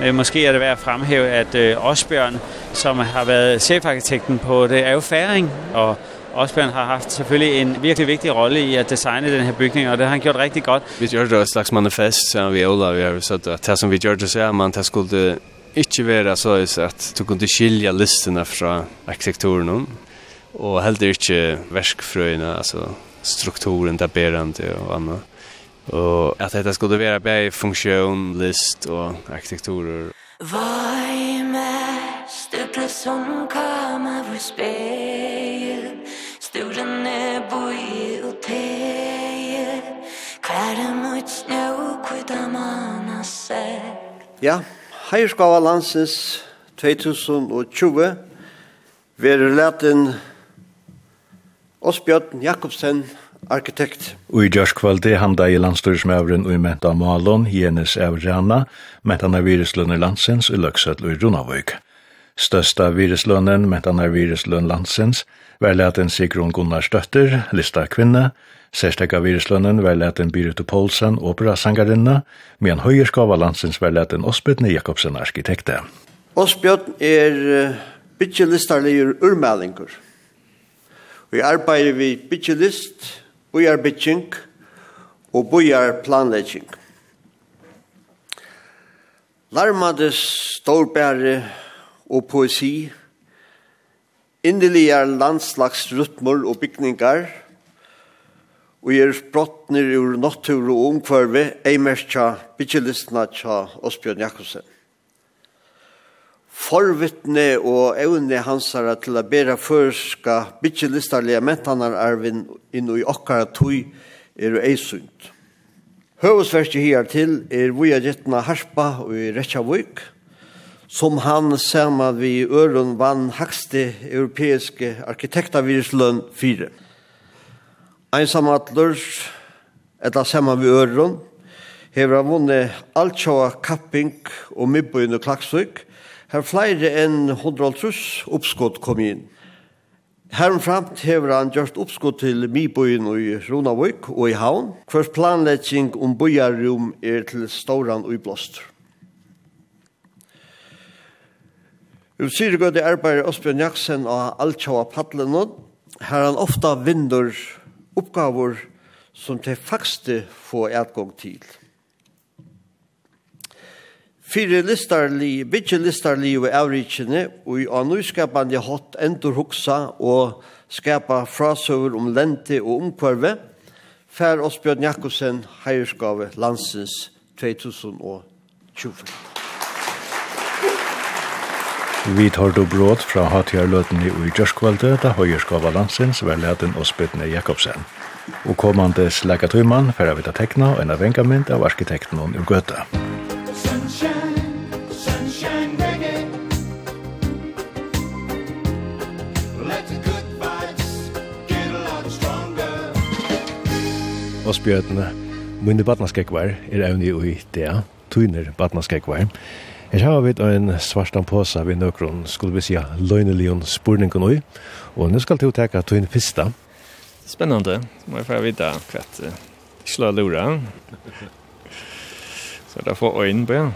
Eh, måske er det værd at fremhæve, at øh, Osbjørn, som har været chefarkitekten på det, er jo færing, og Osbjørn har haft selvfølgelig en virkelig vigtig rolle i at designe den her bygning, og det har han gjort rigtig godt. Vi gjør det et slags manifest, så vi Ola, vi har sagt, at det som vi gjør det, så er man, det skulle ikke være så, at du kunne skilja listene fra arkitekturen, og heller ikke verskfrøyene, altså strukturen, taberende og annet. Og at det skulle være bare funksjon, list og arkitekturer. Vad är mest det som kommer for spegel Sturen boi boj och teje Kvære mot snø og kvita manna seg Ja, heierskava landsens 2020 Veru leten Osbjørn Jakobsen arkitekt. Og i Gjørskvaldi handa i landstyrsmøvren og i Menta Malon, Jenes Evrana, Mentana Viruslønner Landsens og Løksøtl og Runavøyk. Størsta viruslønnen, Mentana Viruslønn Landsens, verleten Sigrun Gunnar Støtter, lista kvinne, Særstekka viruslønnen verleten Birute Poulsen, operasangarinne, men høyerskava landsens verleten Osbjørn Jakobsen arkitekte. Osbjørn er bytjelistarligur urmælingur. Vi arbeider vi bytjelist, byggjarbygging og byggjarplanlegging. Larmades stårbære og poesi, indeligare landslagsrytmer og bygningar, og er sprottner ur natur og omkvarve, eimerskja bytjelistna tja Osbjørn Jakobsen forvittne og evne hansara til a bera førska bytjelistarlige mentanararvin inn i okkara tui er eisynt. Høvesverkje hier til er Vuja gittna Harspa og i Reykjavik, som han sammen vi Øron vann hakste europeiske arkitektavirslønn 4. Einsamme atlers, etla sammen vi Øron, hever han vunne altsjåa kapping og mibbøyen og Her flere enn 150 oppskott kom inn. Herumframt hever han gjort oppskott til Mibøyen i Ronavøk og i Havn, hver planlegging om bøyarum er til Stauran og i Blåster. Vi sier godt i arbeidet Osbjørn Jaksen og Altjava Padlen, her han ofta vinner oppgaver som til fakste få etgang til. Fyre listarli, bytje listarli og avrikene, og i anuskapande hatt endur huksa og skapa frasøver om lente og omkvarve, fær Osbjørn Jakobsen heierskave landsins 2020. Vi tar då bråd fra Hatjarløten i Ujørskvalde, da høyerskava landsins var leden Osbjørn Jakobsen. Og kommande slegatumann færre vi ta tekna og en av vengamint av arkitekten og Musikk Sunshine, sunshine reggae. Let get a lot stronger. Og spjøtene, mine badnaskekvar er evni ui dea, tuiner badnaskekvar Her har vi en svartan påsa vi nøkron, skulle vi sija, løgnelion spurningen ui, og nu skal du teka tuin fista. Spennande, må jeg få vita kvett, slå lura. Så det får øyn på, ja.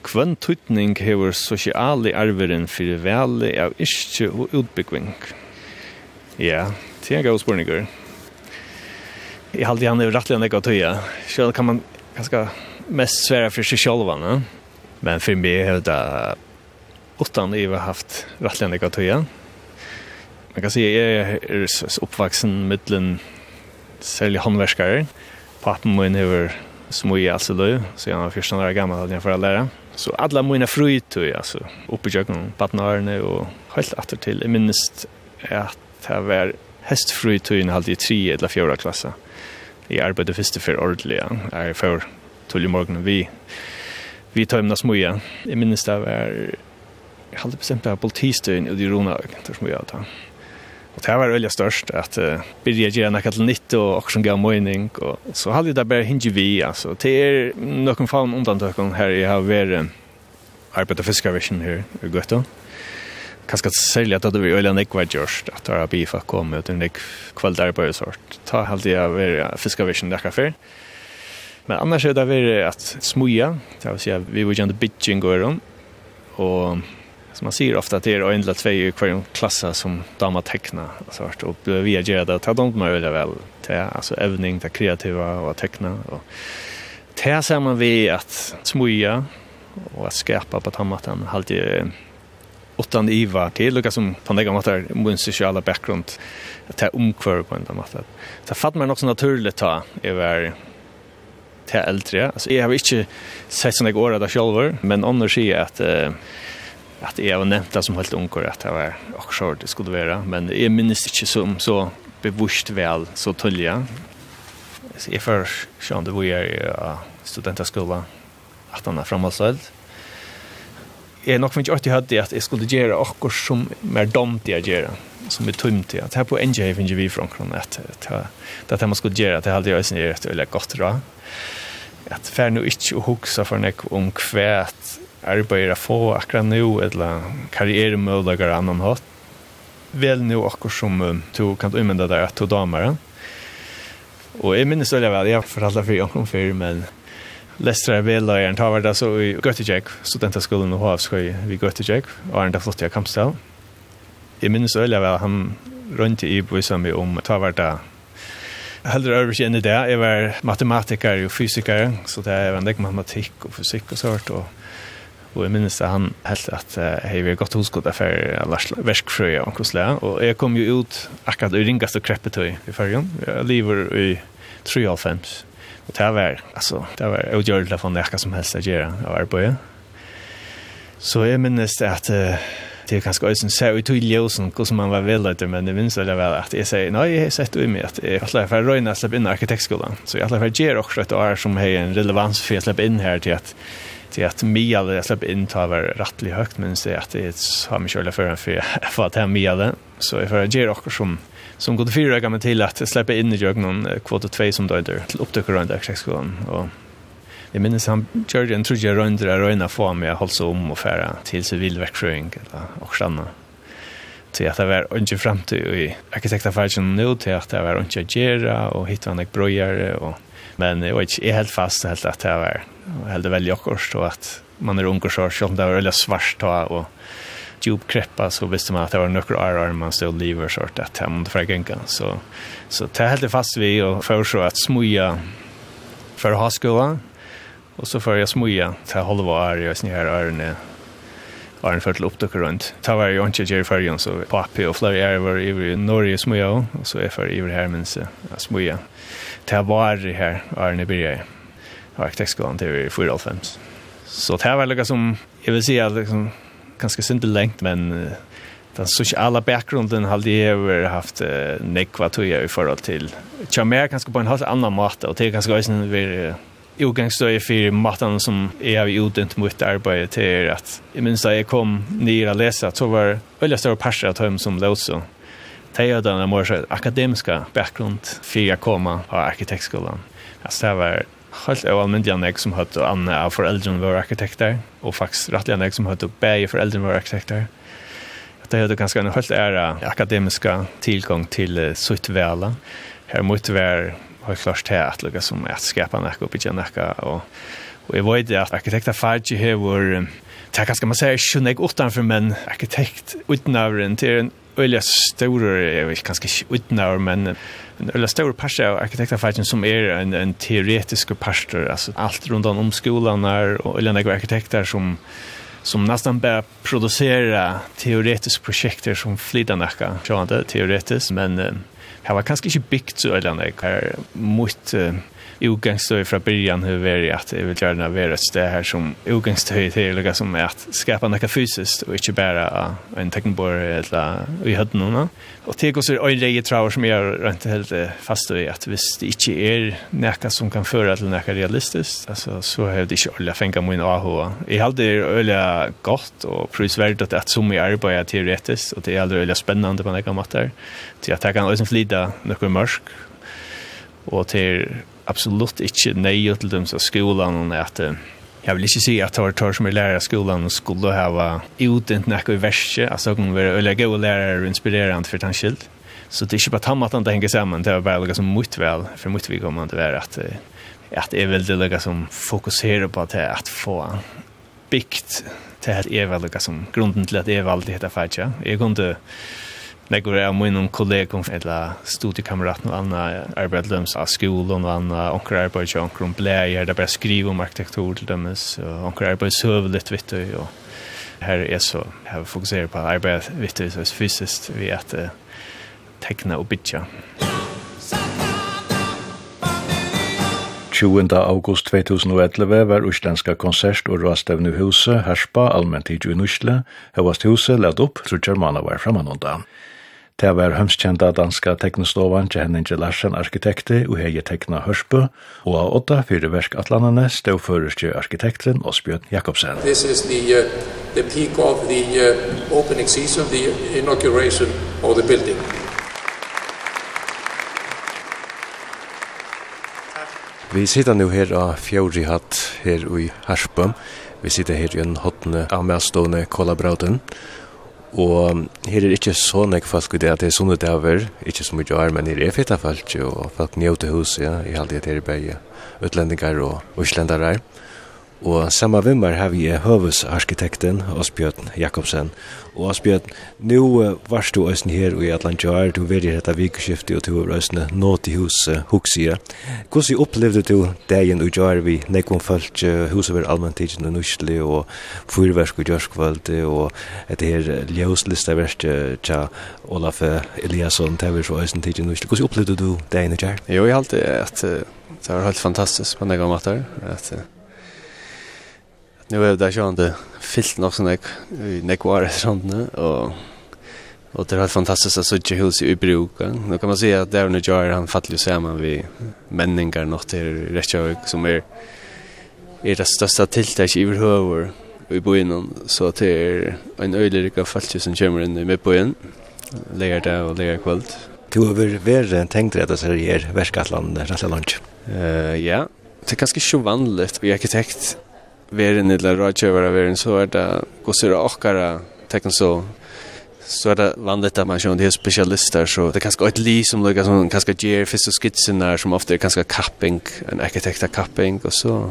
Kvann tutning hever sosiale arveren fyrir vele av iskje og utbyggving. Ja, det er gav spørninger. Jeg halte han er rettelig enn jeg å tøye. Selv kan man ganske mest svære for seg selv, ne? men for meg har det åttan jeg har haft rettelig enn jeg å tøye. Man kan si jeg er oppvaksen mittelen særlig håndverskere. Pappen min er smoj alltså då så jag var första år gamla hade jag för att lära. Så alla mina fröjtor alltså uppe i köken partnern och helt åter till minst att det var hästfröjtor i halvt i 3 eller 4 klass. i arbete först för ordliga. är för till morgon vi vi tömna smoja. I minst det var halvt bestämt på politistön och det rona där smoja att det var veldig störst att uh, byrja göra något till nytt och också gav møyning och så hadde det där bara hinge vi alltså det är någon form undantøkken här jeg har varit arbetat fiskarvision här i Gøtta kanske særlig at att det var öliga nek var gjørst att det har beef att komma ut en nick kväll där sort ta halde jeg av var fiskarvision där kaffe men annars er det vært att smuja det vil si at vi vill ju bitching og runt och som man ser ofta att det är en eller två i kvar klass som damer teckna så vart och vi är gärna att ta dem över väl. Till alltså övning det kreativa och att teckna. Och det ser man vi att smuja och att skapa på tammaten alltid utan iva till lukka som på några måttar mun sociala bakgrund. Att ta omkvar på en måtta. Så fatt man också naturligt ta över till äldre. Alltså jag har inte sett såna går där själva, men annars är att at jeg har nevnt det som helt unger at det var också det skulle være, men jeg minnes ikke som så bevusst vel så tydliga. Så jeg får se om det var jeg jag studentaskola at han er är Jeg jag nog ikke alltid hørt det at jeg skulle gjøre också som mer dumt jeg gjør, som er är tumt Det här på NJ finns vi från kron att att det man skulle göra att det hade jag sen gjort eller gott då att för nu inte huxa för nek om kvärt arbeider få akkurat nu eller karrieremöjligheter annan hatt. Väl nu akkurat som du kan använda där att du damer. Och jag minns väl väl, jag förhandlar för jag kom för men Lestra Vellajern tar vart så i Gøttejegg, studentaskolen og havskøy vi vid og er är flott jag kampstall. Jeg minnes väl vel, han rundt i bøysen Boisami om tar vart Heldur över sig än i det. jeg var matematiker og fysiker, så det er en del matematikk og fysikk og sånt. og Og jeg minnes at han helt at jeg var godt hosgått for Lars Verskfrøy og Kosle. Og jeg kom jo ut akkurat i ringast og kreppetøy i fargen. Jeg lever i 3,5. Og det var, altså, det var utgjørelig for det som helst jeg gjør av arbeidet. Så jeg minnes at det er kanskje også en ut i ljøsen, hvordan man var veldig, men det minnes det vel at jeg sier, nei, jeg har sett i meg at jeg har slett for å røyne å slippe inn i arkitektskolen. Så jeg har slett for å gjøre også et år som har en relevans for å slippe inn her til at till att Mia jag släppte in ta var rättligt högt men så att det har mig själva för en för för att hem Mia det så är för ger också som som går fyra gånger till att släppa in i jag någon 2 som då där. Till upptäcker runt exektion och Jag minns han körde en trodde jeg runt där och ena får mig. Hålla seg om og färra til sivilverksjøring eller och stanna. Till att det var inte fram till i arkitektaffären nå, til at det var inte att göra och hitta en bröjare och Men jag vet inte, är helt fast helt att det var helt väldigt akkurat och att man är ung och så själv det var väldigt svart och djup kreppa så visste man att det var några arrar man stod lever så att det för gänga så så det helt fast vi och för så att smuja för ha skola och så för jag smuja till halva är jag snär örne var en förtel upptök runt. Ta var ju inte Jerry Ferguson så pappi och Flurry Air var i Norge smuja och så är för men så smuja det var her, Arne Birger, arkitektskolen til 4.5. Så det var lika som, jeg vil si, at liksom, ganske synd lengt, men uh, den sociala bakgrunden har det över haft uh, nekva tuja i forhold til. Tja mer kanske på en helt annan måte, og det är ganska ösen vi utgångsstöj for maten som jeg har utdömt mot arbete till at jeg minns da jeg kom nye och lese, så var det veldig større parser av dem som låt så Det är den mer akademiska bakgrund för jag komma på arkitektskolan. Jag det var helt överallt nek som hade Anna av föräldrar var arkitekter och faktiskt rättliga nek som hade bäge föräldrar var arkitekter. Det hade ganska en helt ära akademiska tillgång till sitt väla. Här måste vara har klart det att lukka som att skapa näka upp i näka och och jag vet att arkitekter färdig har Det kan man säga, jag utanför, men arkitekt utanför en en öliga stora, jag vet kanske inte utnär, men en öliga stor parst av arkitekterfärgen som är en, en teoretisk parst. Alltså allt runt om skolan är och öliga några arkitekter som som nästan bara producera teoretiska projekt som flyttar näka. Jag teoretiskt, men Jag var kanske inte byggt så öliga några. Här mot... Uh, utgångsstöj från början hur vi är att jag vill gärna vara ett stöd här som utgångsstöj till lika som är att skapa något fysiskt och inte bara en tekniborg eller i hödden och det går så en rej som jag inte helt fast i att visst det inte är något som kan föra till något realistiskt alltså så har det inte alla fänga min AH jag hade öliga gott och prisvärt att, att som jag arbetar teoretiskt och det är aldrig öliga spännande på några mattor till att jag kan liksom flida något mörsk och till absolutt ikke nøye til dem som skolen, og at jeg vil ikke si at det var tør som er lærer av skolen og skulle ha utdent noe i verset, altså hun var veldig god lærer og inspirerende for den skyld. Så det er ikke bare tamme at det henger sammen, det var bare noe som mot vel, for mot vi kommer til å være at, det är väl det noe som fokuserar på att att få byggt det at är väl noe som grunden det är väl valgte heter fætja. Jag kunde nekkur av minnum kollegum eller studiekameraten og anna studiekamrat och andra arbetslöms og anna och andra og arbetar om bleier det där bara skriv om arkitektur til dømes og så arbeid søvlitt vitt og här er så her fokuserer på arbeid vitt så fysiskt vi at uh, tekna og bytja 20. august 2011 var Østlandska konsert og rastevnu huset Herspa allmennt i Nusle, høvast huset lett opp, trutjar manna var framanundan. Det var hømskjenta danska teknostovan Henninge Larsen arkitekte og hei tekna Hørsbø, og av åtta fire versk atlandene stå førerstje arkitekten Osbjørn Jakobsen. This is the, uh, the peak of the uh, opening season, the inauguration of the building. Vi sitter nu her av Fjordri hatt her i Harsbø. Vi sitter her i en hotne av medstående Kolabrauten. Og her er ikke så nek folk det at det er sånne daver, ikke så mye år, men her er fitta folk, og folk njøte hus, ja, i halde det her i bæg, utlendingar og uslendare. Og samma vimmer har vi høvesarkitekten Asbjørn Jakobsen. Og Asbjørn, nå varst du også her i Atlantjar, du veri dette vikeskiftet og du var også nå til huset Huxia. Hvordan opplevde du dagen og jar vi nekvom følt huset var allmenntidsen og nusli og fyrversk og jørskvald og etter her ljøslista verst tja Olaf Eliasson, det var så øysen tidsen nusli. Hvordan opplevde du dagen og jar? Jo, jeg halte at det var helt fantastisk på nekvom at nu är det sjönde fyllt nog sån ek nekvar sånt nu och och det är helt fantastiskt att sådär hus i bruk. Nu kan man säga att där nu gör han fattlig samman vi männingar nog till Reykjavik som är är det största tilltaget i överhuvud i byen så det är en öjlig falsk som kommer in med lägger det och lägger kväll. Du har väl tänkt dig att det är värskatland, rätt lunch. Eh ja, det är ganska så vanligt vi arkitekt veren eller rådgivare veren så er det gossera åkara tecken så så er det vanligt at man kör det spesialister, så det kanske ett li som lukker som kanske ger og skitsen där som ofta er kanskje kapping, en arkitekt av kapping, och så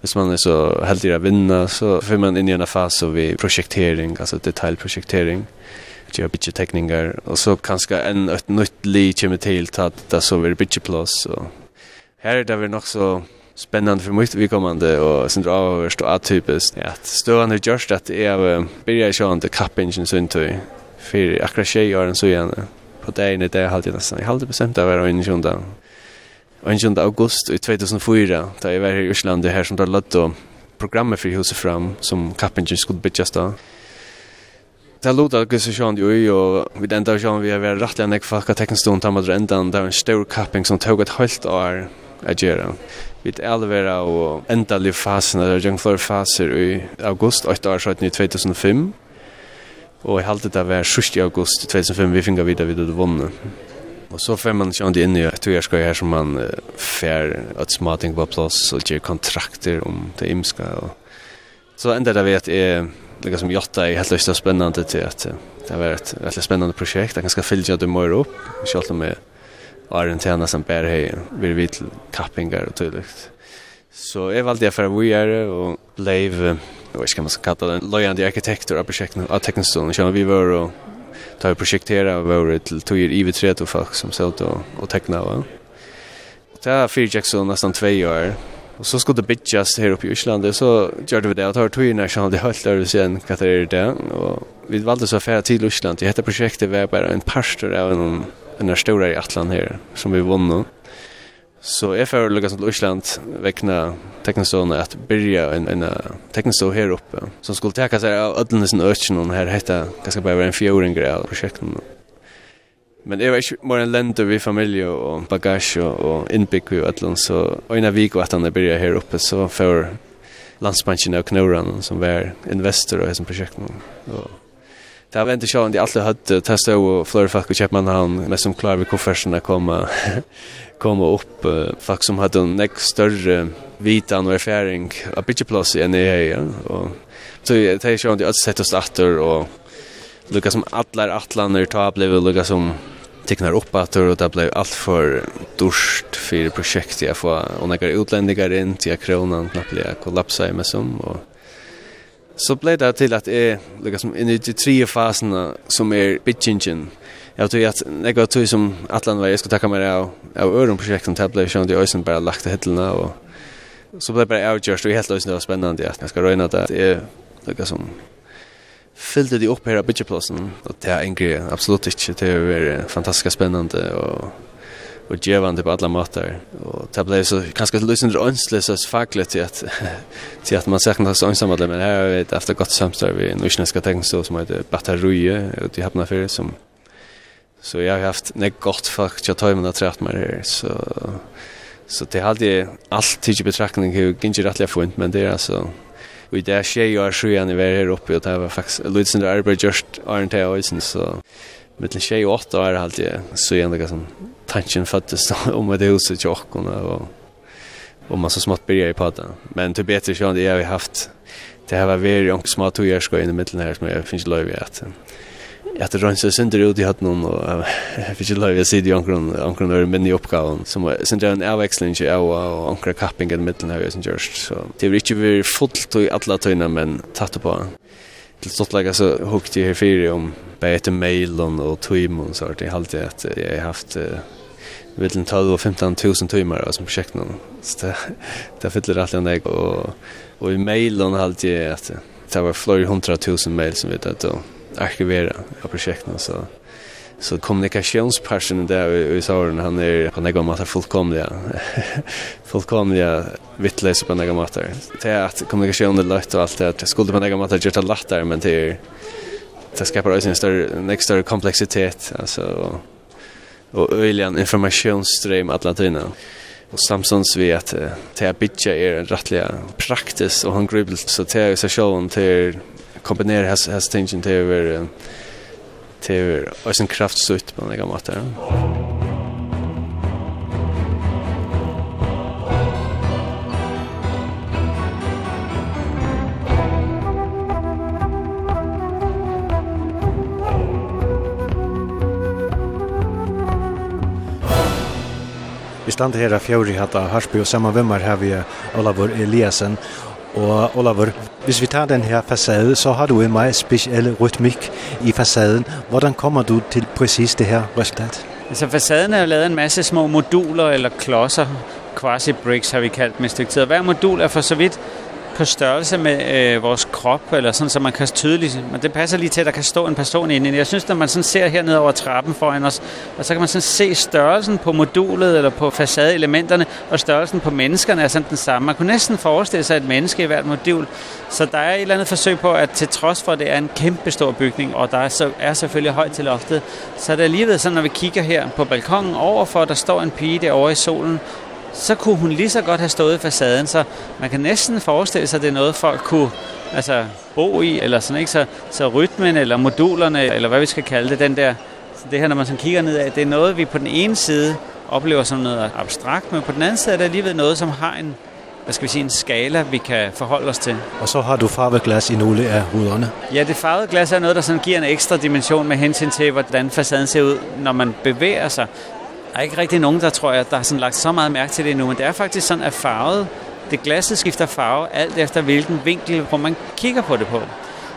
hvis man är så heldig å vinna så får man in i en fase så vi projektering alltså detaljprojektering göra bitje teckningar och så kanske en et nytt li kommer til at det så blir bitje plats så här är det vel nog så spännande för mycket vi kommande och sen drar vi stå atypiskt. Ja, stående just att det är börja ju on the cup engine sen till för akra tjej och så igen. På det inne det hade jag nästan. Jag hade bestämt att vara inne sjundan. Och i august i 2004 där jag var i Island det här som då låt då programmet för huset fram som cup engine skulle bli just då. Det låter att Gustav Sjön ju och vid den där Sjön vi har varit rätt en stund tecknstund tamadrendan där en stor capping som tog ett helt år att göra. Vi er alvera og endalig fasen, eller jeg flere faser i august, 8 år i 2005. Og jeg halte det var 6. august 2005, vi finner videre videre vunnet. Og så får man kjent inn i et togjærskøy her som man uh, fer et smating på plass og gjør kontrakter om det imska. Og... Så enda det vet er det som jotta er helt løst og spennende til at det var et veldig spennende prosjekt. Jeg kan skal fylle det du må opp, selv om jeg Arjen tjänar som bär höj vi vill kappingar och tydligt. Så jag valde jag för att vi är och blev vad ska man kalla den lojande arkitekter av projektet av teknistolen. Så vi var och tar projektera var till tog er ivet rätt och folk som sålt och, och teckna. Va? Det här fyra Jackson nästan två år. Och så skulle det bitchas här uppe i Island så gjorde vi det. Jag tar tog när jag hade hört där och sen vad det är det. Och vi valde så affär till Island. Det heter projektet var bara en pastor av en den här stora i Atlan här som vi vann nu. Så jag får lyckas till Ursland väckna teknisåna att börja en, en tekniså här uppe som skulle täcka sig av ödlenheten ökning och här hette ganska bara en fjorden grej av projekten. Men det var inte mer en lente familj och og och, och innbygg vid Øtland, så og en av vik og at han börjar här uppe så får landsbanken av Knoran som var investor i disse prosjektene. Og Det var inte så att de alltid hade testat och flera folk och köpman han mest som klar vid koffersen komma komma upp folk som hade en näck större vitan och erfaring av bitcheplats i NEA. är och så det är så att sätta oss åter och lukka som alla atlaner ta blev lukka som tecknar upp att det blev allt för dorst för projekt jag får och några utlänningar in till kronan knappt kollapsa i mig som och Så ble det till att är liksom, inn i de tre faserna som är bitchingen, jag tror att jag går till som Atlant var jag ska ta mig av av öron projekten tablet som det ösen bara lagt det hittarna och så blev bara just och helt lösning det var spännande att jag ska röna det är liksom fyllde de upp här bitchplatsen och det är en grej absolut inte det är fantastiskt spännande och och gevande på alla måter och det blev så ganska lösning önsligt så fackligt till att till att man saknar så ensam alla men här vet efter gott samstår vi nu ska tänka så som heter batterie och i Hapna för som så jag har haft nek gott fuck jag tar mig att träffa mig här så så det hade allt i betraktning hur gick rättliga fint men det är alltså Vi där är tjej och sjuan i här uppe och det var faktiskt Ludsen där arbetar just aren't I så mittlen tjej och åtta är alltid så ändå som tanken föddes om det huset jag och och man så smått började på det. Men till bättre så det har vi haft det här var väldigt många små tog ska in i mitten här som jag finns löv i att att det rönns sönder ut i hatt någon och jag finns löv i sidan omkring omkring över min uppgåvan som sen är en avväxling ju och omkring kapping i mitten här som görs så det är inte vi fullt i alla tyna men tatt på till stort läge så hukt jag här om bättre ett mail och timmar så att jag alltid att jag har haft mellan 12 och 15 000 timmar som projekt någon Så det det fyller alltid en och och i mailen alltid att det var flera hundratusen mail som vi det då arkivera av projekten så så kommunikationspersonen där i Sauron han är på något matar fullkomliga. Fullkomliga vittlösa på något matar det är att kommunikationen är lätt och allt det att skulle på något matar göra lätt där men det är det skapar också en större en större komplexitet alltså och öjligen informationsström Atlantina och Samsons vi att det är bitcha är en rättliga praktiskt och han grubbel så det är så sjön till kombinera has has tension till över till och en kraftsutt på några mått där. Vi stand her av fjord i hatt av Harsby og saman vimmer her vi Olavur Eliasen Og Oliver, hvis vi tar den her facade, så har du en meget speciel rytmik i facaden. Hvordan kommer du til præcis det her resultat? Altså facaden er jo lavet en masse små moduler eller klodser, quasi bricks har vi kaldt med et stykke tid. Hver modul er for så vidt på størrelse med øh, vores krop, eller sådan, så man kan tydeligt, men det passer lige til, at der kan stå en person inde. Jeg synes, når man sådan ser her ned over trappen foran os, og så kan man sådan se størrelsen på modulet, eller på facadeelementerne, og størrelsen på menneskerne er sådan den samme. Man kunne næsten forestille sig et menneske i hvert modul, så der er et eller andet forsøg på, at til trods for, at det er en kæmpe stor bygning, og der er, så, er selvfølgelig højt til loftet, så er det alligevel sådan, når vi kigger her på balkongen overfor, der står en pige derovre i solen, så kunne hun lige så godt have stået i facaden, så man kan næsten forestille sig, at det er noget, folk kunne altså, bo i, eller sådan, ikke? Så, så rytmen, eller modulerne, eller hvad vi skal kalde det, den der, så det her, når man sådan kigger nedad, det er noget, vi på den ene side oplever som noget abstrakt, men på den anden side er det alligevel noget, som har en, hvad skal vi sige, en skala, vi kan forholde os til. Og så har du farvet glas i nogle af ruderne. Ja, det farvede glas er noget, der sådan giver en ekstra dimension med hensyn til, hvordan facaden ser ud, når man bevæger sig er ikke rigtig nogen, der tror jeg, der har sådan lagt så meget mærke til det nu, men det er faktisk sådan, at farvet, det glasset skifter farve alt efter hvilken vinkel, hvor man kigger på det på.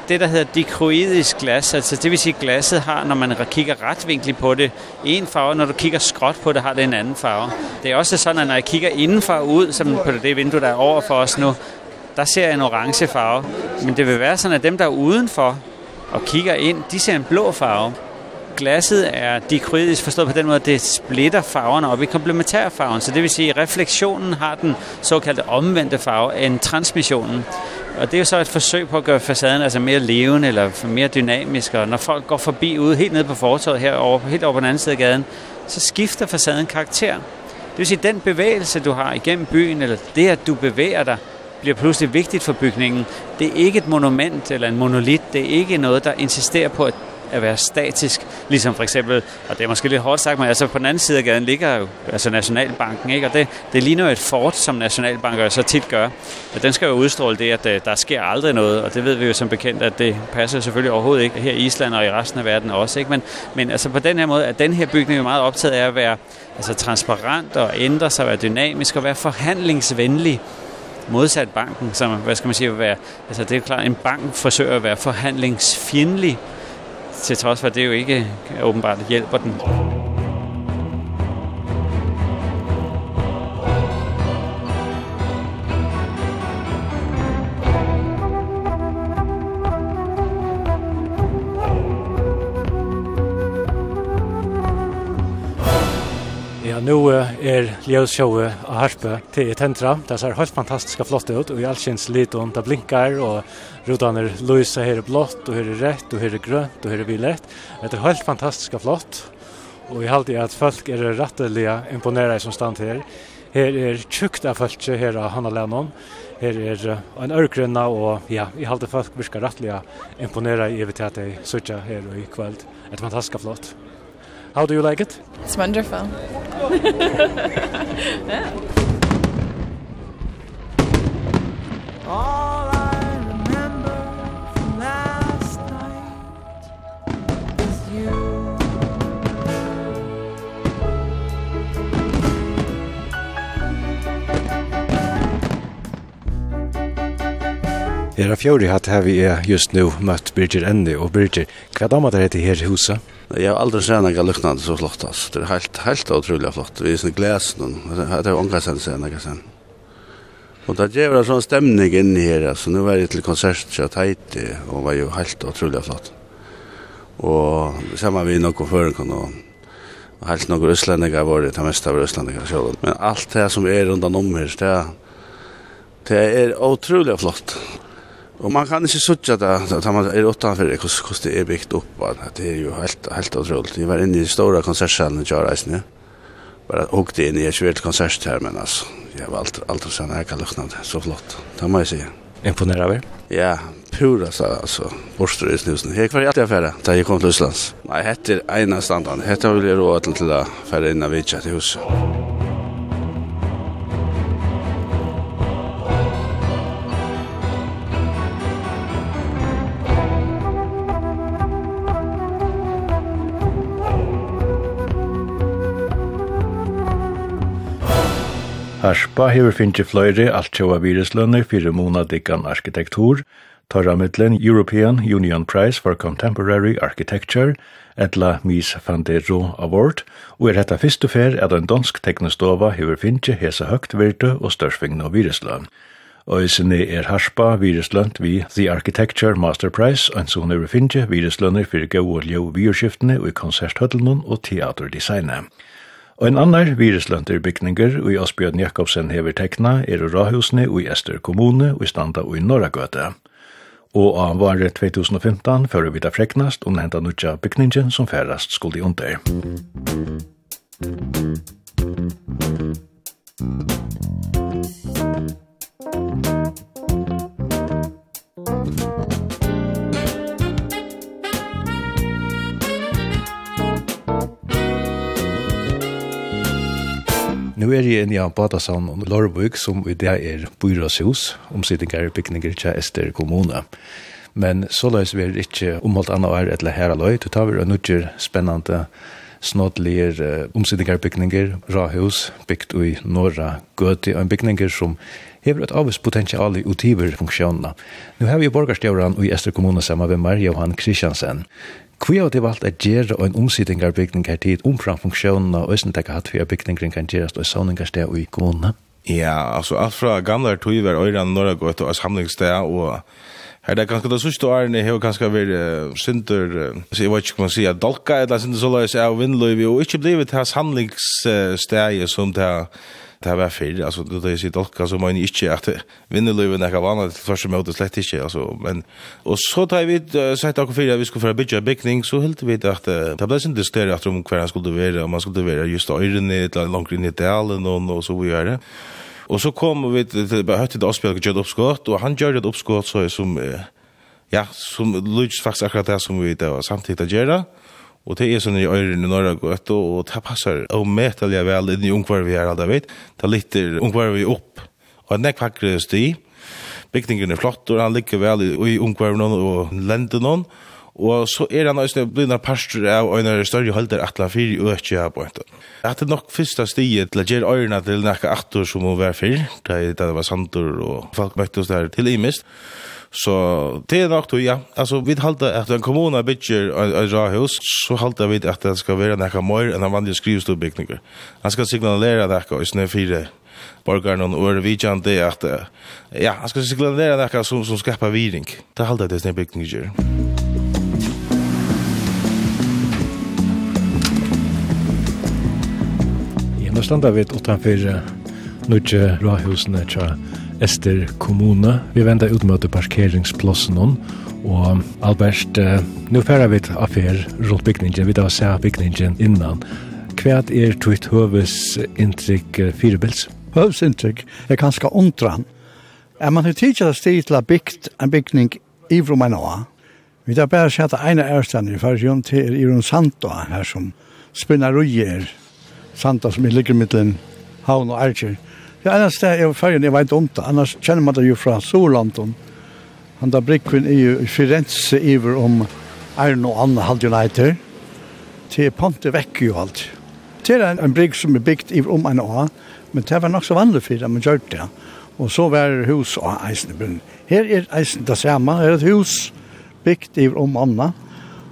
Det, der hedder dikroidisk glas, altså det vil sige, glasset har, når man kigger retvinklet på det, en farve, når du kigger skråt på det, har det en anden farve. Det er også sådan, at når jeg kigger indenfor ud, som på det vindue, der er over for os nu, der ser jeg en orange farve. Men det vil være sådan, at dem, der er udenfor og kigger ind, de ser en blå farve glasset er dikrydisk forstået på den måde, at det splitter farverne op i komplementærfarven. Så det vil sige, at refleksionen har den såkaldte omvendte farve end transmissionen. Og det er jo så et forsøg på at gøre facaden altså mere levende eller mere dynamisk. Og når folk går forbi ude helt nede på fortorvet over helt over på den anden side af gaden, så skifter facaden karakter. Det vil sige, at den bevægelse, du har igennem byen, eller det, at du bevæger dig, bliver pludselig vigtigt for bygningen. Det er ikke et monument eller en monolit. Det er ikke noget, der insisterer på, at at være statisk, ligesom for eksempel, og det er måske lidt hårdt sagt, men altså på den anden side af gaden ligger jo altså Nationalbanken, ikke? og det, det ligner jo et fort, som Nationalbanker så tit gør. Og den skal jo udstråle det, at øh, der sker aldrig noget, og det ved vi jo som bekendt, at det passer selvfølgelig overhovedet ikke her i Island og i resten af verden også. Ikke? Men, men altså på den her måde, at den her bygning er meget optaget af at være altså transparent og ændre sig, være dynamisk og være forhandlingsvenlig modsat banken, som, hvad skal man sige, være, altså det er jo klart, en bank forsøger at være forhandlingsfjendelig, til trods for, at det jo ikke åbenbart hjælper den. Nu er Ljósjói av Harpe til Tentra. Det ser helt fantastiska flott ut og i allsins liton. Det blinkar og rutan er lysa her er blått og her er rett og her er grønt og her er vilett. Det er helt fantastiska flott. Og i halte at folk er rettelig imponera som stand her. Her er tjukt av folk her av Hanna Lennon. Her er en ørgrunna og ja, i halte folk virker rettelig imponera i evitet i suttja her og i kveld. Det er fantastiska flott. How do you like it? It's wonderful. yeah. All I remember from last night is you. Era fjóri hatt hevi er just nu møtt Birgir Enni og Birgir, hva damat er heiti her huset? Jag har aldrig sett något liknande så flott alltså. Det är helt helt otroligt flott. Vi är sån glas nu. Det är ångra sen sen något sen. Och det ger en sån stämning in här alltså. Nu var det till konsert så tajt och var ju helt otroligt flott. Och samma vi nog för kan och helt några östlänningar var det, det mesta av östlänningar själv. Men allt det som är runt om här, det, det är otroligt flott. Och man kan inte sucha det, att man är åtta för det hur det är byggt upp att det är ju helt helt otroligt. Jeg var inne i stora konsertsalen i Jarais nu. Bara åkt in i ett svärt konsert men alltså jag var allt allt så här kan lukna det så flott. Det må jag säga. Imponerar vi? Ja, pura så alltså borstar i snusen. Jag kvar i affära där jag kom till Islands. Nej, hette ena standard. Hette vill jag råd till att färra in av vidchat i huset. Harspa hefur finnst fløyri alt sjóa viruslønner fyrir månadikkan arkitektur, tarra mittlen European Union Prize for Contemporary Architecture, etla Mies van der Rohe Award, og er hetta fyrstu fer at ein dansk teknostova hevur finnst hesa høgt virtu og størsvingna virusløn. Øysene er harspa viruslønt vi The Architecture Master Prize, ein son hevur finnje viruslønner fyrir gau og ljau virskiftene og i konserthøttelnum og teaterdesignet. Og en annar viruslønter bygninger i Asbjørn Jakobsen hever tekna er Rahusne i Ester kommune og i standa i Norragøte. Og av vare 2015 fører vi da freknast om henta nutja bygningen som færast skulle under. er jeg inne i Badasavn og Lorvøk, som i det er byråshus, omsidninger og bygninger til Ester kommune. Men så løs vi er ikke omholdt annet år eller her aløy, du tar vi er nødger spennende snådlige uh, omsidninger og bygninger, rahus, bygd i Norra Gøti, og en bygninger som hever et avvis potensial i utiver funksjonene. Nå har vi borgarstjøren i Ester kommune sammen med meg, Johan Kristiansen. Hvor har det valgt å gjøre en omsidning av bygning her tid, omfram funksjonen og øyne takk hatt for bygning kan gjøres og sånninger sted og i kommunene? Ja, altså alt fra gamle tøyver, øyren, norra gått og samlingssted og Her det kanskje det sørste årene har kanskje vært uh, synder, uh, jeg vet ikke hva man sier, dolka eller synder så løs av vindløyvi og ikke blivet hans handlingssteg som det det var fyr, altså det er sitt olka, så man ikke at vinnerløyven er vana til første møte slett ikke, altså, men, og så tar vi sett akkur fyrir at vi skulle fyrir bytja bygning, så hilt vi at det ble sin dyster at om hver han skulle være, om han skulle være just øyrene, eller langt inn i delen, og så vi gjør det. Og så kom vi til høyt til Asbjørn og gjør oppskott, og han gjør det oppskott som, ja, som lyds faktisk akkurat det som vi det samtidig å gjøre, og Og det er sånn i øyren i Norra gøtt, og det passer og metelig vel inn i ungvarvi her, alle vet. Det litter ungvarvi opp, og en er vakre sti. Bygningen er flott, og han ligger vel i ungvarvi og lender noen. Og så er han også blitt en pastor av øyne større holder atla fyri og ikke her på en At det nok første stiget til å gjøre øyrene til nekka attor som må være fyr, da det var sandur og folk møttes der til imist. Så det er nok då, ja. Altså, vi halte at en kommune bygger et rahus, så halte vi at det skal være nekka mer enn en vanlig skrivstorbygninger. Han skal signalere nekka i snø fire borgarna og er vidjande at ja, han skal signalere nekka som, som skapar viring. Det halte det snø bygninger. Ja, nå standa vi utanfor nødje rahusene tja Ester kommune. Vi venter ut mot parkeringsplassen nå. og Albert, eh, nu færer vi til affær rundt bygningen, vi tar og ser bygningen innan. Hva er tvitt høves inntrykk firebils? Høves inntrykk er ganske ondran. Er man har tidligere stig til å bygd en bygning i Vromanoa, vi tar bare sett ene ærstand i fargen til Iron Santoa her som spinner og gjer. Santoa som ligger mittelen havn og ærkjer. Ja, ene det er fergen, jeg vet om det, annars kjenner man det jo fra Solanden. Han da brikken er jo i Firenze iver om Arno og Anna halde United. Det Ponte vekk jo alt. Det er en, en brygg som er bygd iver om en år, men det var nok så vanlig for det, man gjør det. Og så var det hus og eisen i bunnen. Her er eisen det samme, her er et hus bygd iver om Anna,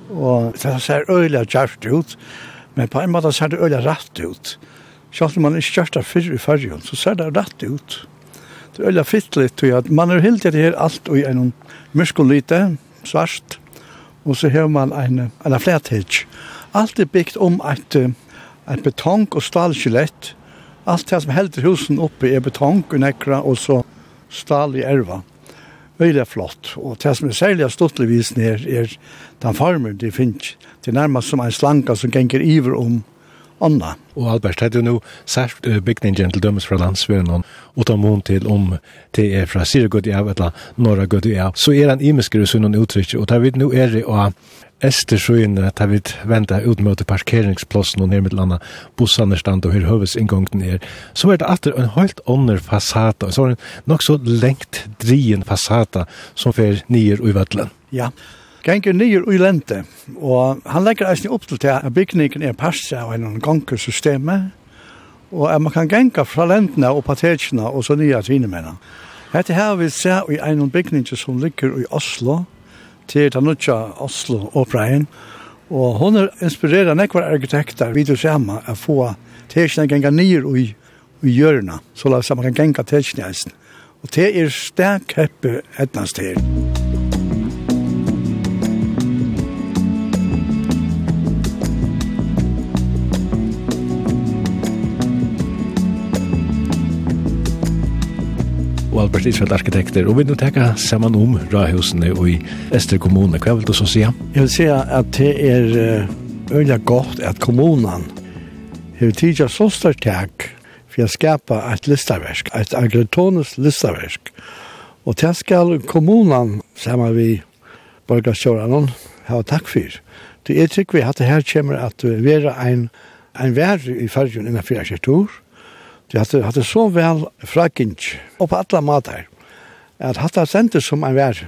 og det ser øyla kjært ut, men på en måte ser det øyelig rett ut. Sjalt om man ikke av fyrr i fargen, så ser det rett ut. Det er veldig fittlig tror jeg. man er helt til det her alt i en muskelite, svart, og så har man en, en flæthedg. Alt er bygd om et, et betong og stalskjelett. Alt det som helder husen oppe er betong og nekra, og så stal i erva. Veldig flott. Og det som er særlig stortligvis ned er den farmer de finner. Det er nærmest som en slanka som ganger iver om anna. Og Albert, er det nå sært bygningen til dømes fra landsveien og ta mån til om det er fra Siregud i av eller Norra Gud i av, så er han imiskere som noen uttrykk, og tar vi nå er det å Estersøyene tar vi venta ut mot parkeringsplassen og ned med landa bussene stand og her høves inngången er. Så er det alltid en helt ånder fasata, så er det nok så lengt drien fasata som fer nyer i vettelen. Ja, ganger nyer ui lente, og han legger eisen opp til at bygningen er passet av en gankersystemet, og at man kan genga fra lentene og patetjene og så nye tinemene. Hette her vil se i en bygning som ligger i Oslo, til den nødja Oslo Operaen, og hun er inspireret nekvar arkitekter vidt og samme å få tetjene genga nye i, i so så la man kan genga tetjene eisen. Og det er sterk heppe etnast her. og Albert Israel arkitekter, og vi nu teka saman om rahusene og i Ester kommune. Hva vil du så sija? Jeg vil sija at det er øyla godt at kommunen har tidja så stort tak for å skapa et listaversk, et agritones listaversk. Og det skal kommunen saman vi borgarstjåren ha takk for. Det er trygg vi at det her kommer at vera en, en vær i fargen innenfor arkitektur, De hadde, hadde så vel frakkint og på alle mater at hadde sendt som en vær.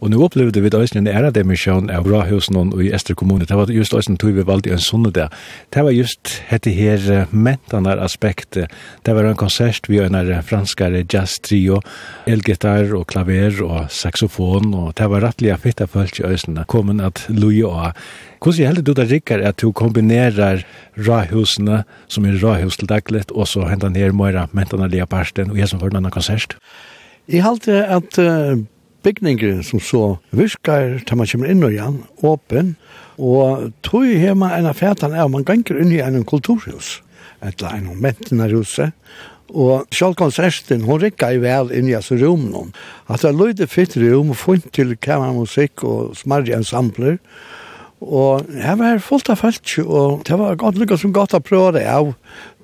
Og nå opplevde vi det en ære demisjon av Brahusen og i Ester kommune. Det var just også en tog vi valgte en sånne der. Det var just dette her mentene aspektet. Det var en konsert vi øyne franskare jazz trio, elgitar og klaver og saxofon. Og det var rettelig fitta følt i Øystein. Kommen at loja og Hvordan heldig du det rikker at du kombinerer rahusene, som er rahus til dagligt, og så hentan ned møyra mentene lia parsten, og jeg som får en konsert? Jeg heldig at uh, bygninger som så virkar til man kommer inn og igjen, åpen, og tog hjemme en av fætan er man ganger inn i en kulturhus, et eller annet mentene huset, Og sjálf konserten, hon rikka i vel inn i hans rum. At det er løyde fitt rum, og funnet til kammermusikk og smarrige ensembler. Og Og her var fullt av folk, og det var godt lykket som godt å prøve det av,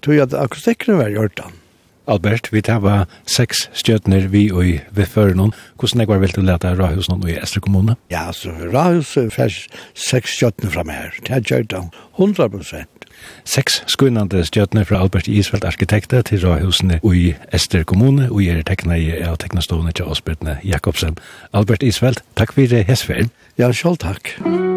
tog at akustikkene var gjort den. Albert, vi tar var seks stjøtner vi og i Viførenon. Hvordan er det vel til å lete Rahus og i Estre kommune? Ja, så Rahus er seks stjøtner fra meg her. Det er gjort den, 100 prosent. Seks skunnande stjøtner fra Albert Isfeldt arkitekter til Rahusene og i Estre kommune, og er tekna i av teknastående til Osbertne Jakobsen. Albert Isfeldt, takk for det, Hesferd. Ja, selv takk. Takk.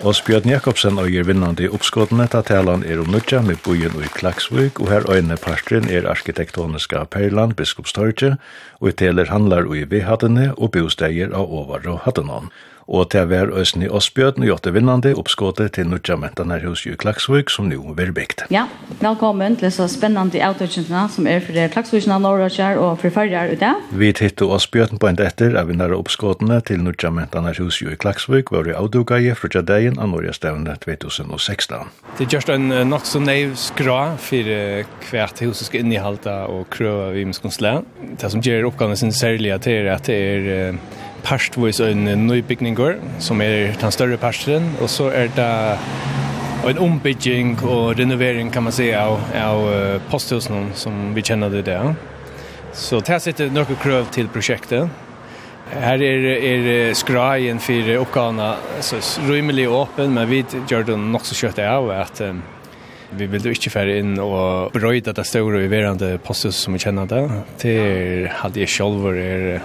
Åsbjørn Jakobsen og gir vinnande i oppskådene til talan er om nødja med bojen i Klaksvik, og her øyne parstren er arkitektoniska Perland, Biskopstorget, og i teler handlar og i Vihadene og bosteier av Ovar og Hadenon og til hver Øsni Åsbjørn og Jotte Vinnande oppskåte til Nudja Mentanar hos i Klaksvik som nå vil bygd. Ja, velkommen til så spennende avtøkjentene som er for Klaksvikene, Norrøkjær og for Farjar ute. Vi tittet Åsbjørn på en etter av vinnare oppskåtene til Nudja Mentanar hos i Klaksvik var i avdugaje fra Tjadeien av Norge stevne 2016. Det er just en nok så nøy skra for hvert hus skal innehalta og krøve vi med skonsle. Det som gjør oppgavene sin særlige til er at det er parstvis en ny bygninger, som er den større parsten, og så er det en ombygging og renovering, kan man si, av, av posthusen som vi kjenner det der. Så det sitter noen krøv til prosjektet. Her er, er skraien for oppgavene så rymelig åpen, men vi gjør det nok så kjøtt av at um, vi vil ikke fære inn og brøyde det store i verandre posthus som vi kjenner det. Det er, hadde jeg selv er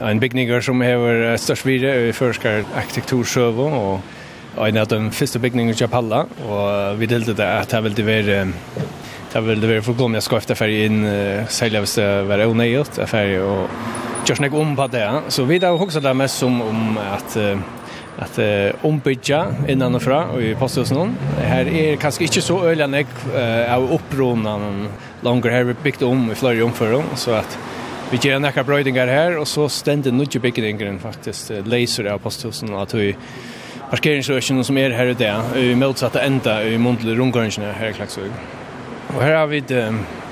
en bygninger som hever størst vire i førskar arkitektursøvo, og en av de første bygninger i Japalla, og vi delte det at det ville være Det ville det være fullkomlig jeg skal efter ferie inn, særlig hvis det var unøyert, ferie og kjørs nek om på det. Så vi da også det mest som om at at uh, ombygja innan og i posthusen Her er kanskje ikke så øyelig enn jeg uh, av oppronen langer her vi bygd om i flere omfører, så at Vi gjør nekka brøydingar her, og så stender nudje byggdingeren faktisk leiser av posthusen, at vi parkeringsrøkene som er her i det, i motsatte enda i mundle rundgårdsene her i Klagsvøg. Og her har vi det,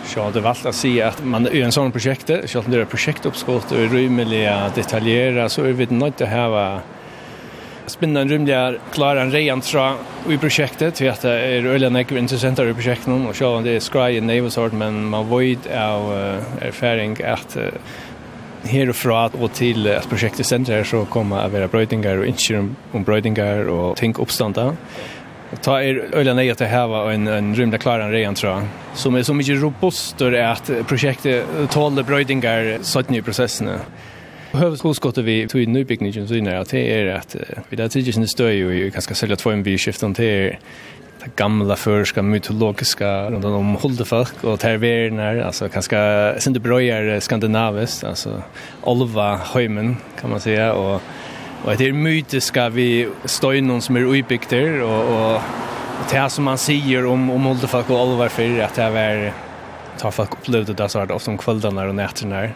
så det valgt å si at man er en sånn prosjekt, så om det er prosjektoppskott og rymelig detaljera, så er vi nødt til å hava spinnan rymliga klara en rejan tra i projektet till att det är öliga näkva intressenter i projektet och så det är skraj i nevosort men man void av erfaring att här och från och till att projektet center så kommer att vara brödingar och inte om brödingar och tänk uppstånda ta er öliga nej att häva en en rymliga klara en rejan tror som är så mycket robust att projektet tål brödingar sådant i processen Hövskottet vi tog i nybyggningen så innan att det är att vi där tidigare sin stöj och vi kanske sälja två en till om det det gamla förska mytologiska runt om Huldefolk och Terverner alltså ganska det brojar skandinaviskt alltså Olva Heimen kan man säga och och det är mytiska vi stöjnon som är uppbyggda och och det som man säger om om Huldefolk och Olva för att det är tar folk upplevde det så här ofta om kvällarna och nätterna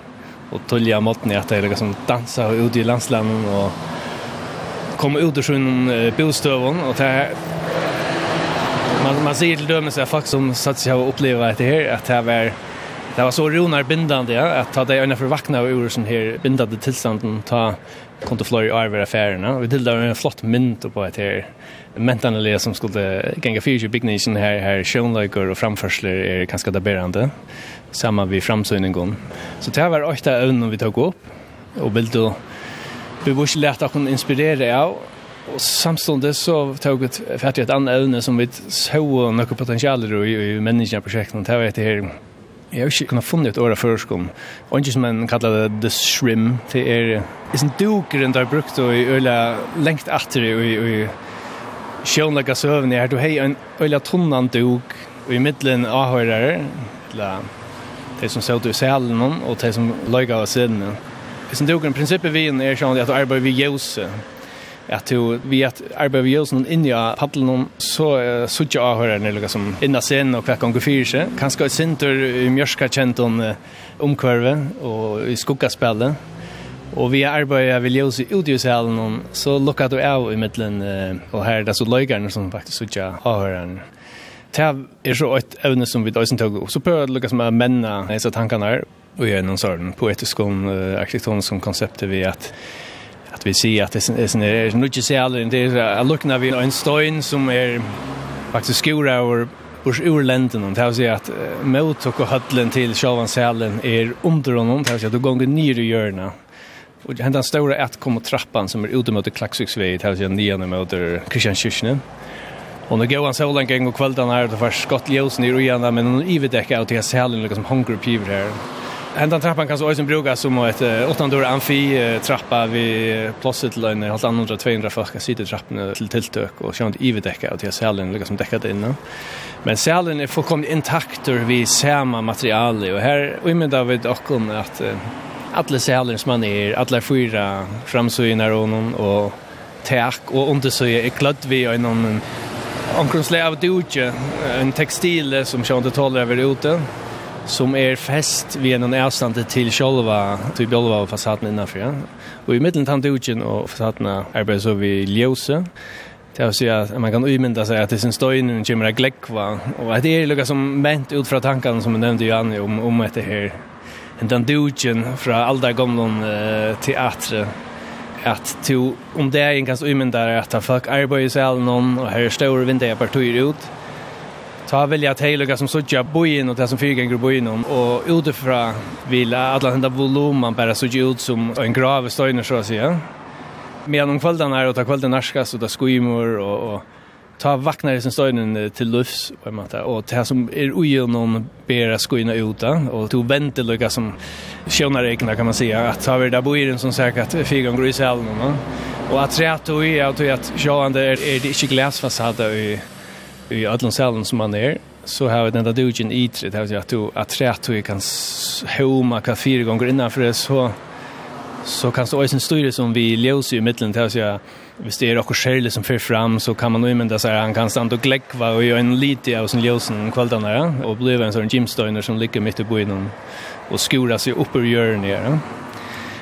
och tulja måtten i att det liksom dansa och ut i landslanden och komma ut ur sin bostövon och det man man ser till dömes är folk som satt jag uppleva det här att det var det var så ronar bindande ja, att ta det ungefär vakna ur sån här bindande tillstånden ta kom till Florida över affärerna och vi tillade en flott mynt på ett här mentanliga som skulle gänga fyra big här här skönlökar och framförsler är ganska daberande samma vi framsynningen. Så det här var åtta övnen vi tog upp och vill då vi borde lära oss inspirera av och samstundes så tog vi ett färdigt ett annat övne som vi så några potentialer i, i människorna på. Det var ett här Jeg har ikke kunnet funnet et år av førskum. Og ikke som en kallar det The Shrim. Det er en dukeren der brukt og i øyla lengt atter og i sjånlaga søvn er du hei en øyla tunnan duk og i middelen avhøyrare eller de som søvde i selen og de som løyga av siden. Det er en dukeren prinsippet vi er sånn at du arbeider vi jose at du vi att arbetar vi oss någon in i paddelen så så jag har hört när som inn inna sen och kvar går fyra kanske ett center i mjørska mjörska kenton omkurven og i skuggaspillet Og vi arbeider vil gjøre ut i salen, så lukket du av i midtelen, og her er det så løygerne som faktisk ikke avhører Det er så et evne som vi døysen tog, og så prøver jeg å lukkes med mennene, disse tankene her, og gjøre noen sånn poetisk og uh, arkitektonisk konsept vi at att vi ser att det är en mycket sälare det är luckna vi en stein som är faktiskt skora över ur urländen och det vill säga att mot och höllen till Sjalvan sälen är under honom. Det vill säga då gånger ner i hjörna och det händer stora ett kommer trappan som är ute mot Klaxviksväg det vill säga mot Christian Kristianskyrkan Och nu går han så länge en gång kvällen här, det var skottljus nere och gärna, men hon iverdäckar och till sälen liksom hunger piver här. Henta trappan kan så ösen bruka som ett åttandör amfi trappa vi plåset till en halvt andra 200 fast sitter trappan till tilltök och sjönt ivdäcka och till salen lyckas som däckat inne. Men salen är fullkomligt intakt och vi samma material och här och med David och om att alla sälen som man är alla fyra framsöjnar och någon och tak och undersöja är klart vi är någon omkring av dutje en textil som sjönt talar över ute som är fest vid en avstånd till själva till själva fasaden innanför. Och i mitten tant ugen och fasaden är så vi ljusa. Det är säga att man kan umynda sig att det sin stöjning kommer att gläckva. Och det är liksom som ment ut från tankarna som jag nämnde an om, om det här. Den dugen från der gamla uh, teatre. att to om det är en ganska umynda att folk arbeider i salen och här står vinter partier ut ta vilja att hejluga som suttja bojen och det som fyrgänger bojen om. Och utifrån vill alla hända volumen bara suttja ut som en grav stöjner så att säga. Medan om kvällen är och ta kvällen narskas och ta skymor och, och ta vaknar i sin stöjnen till lufs på en måte. Och det som är ogenom bära skojna uta. Och to vänteluga som sjönar egna kan man säga. Att ta vi där boiren som säkert fyrgänger i sälen. Och att träta och i att sjöande är, är det inte glasfasade i i allan salen som man är så har vi den där dugen i det här att du att tre att du kan homa kan fyra gånger innan för det så så kan så en styre som vi löser i mitten till så hvis det är också själv som för fram så kan man nog men så här han kan stanna och gläcka och göra en lite av sin ljusen kvällen ja och bli en sån gymstoner som ligger mitt i boinen och skora sig upp ur jörn ja.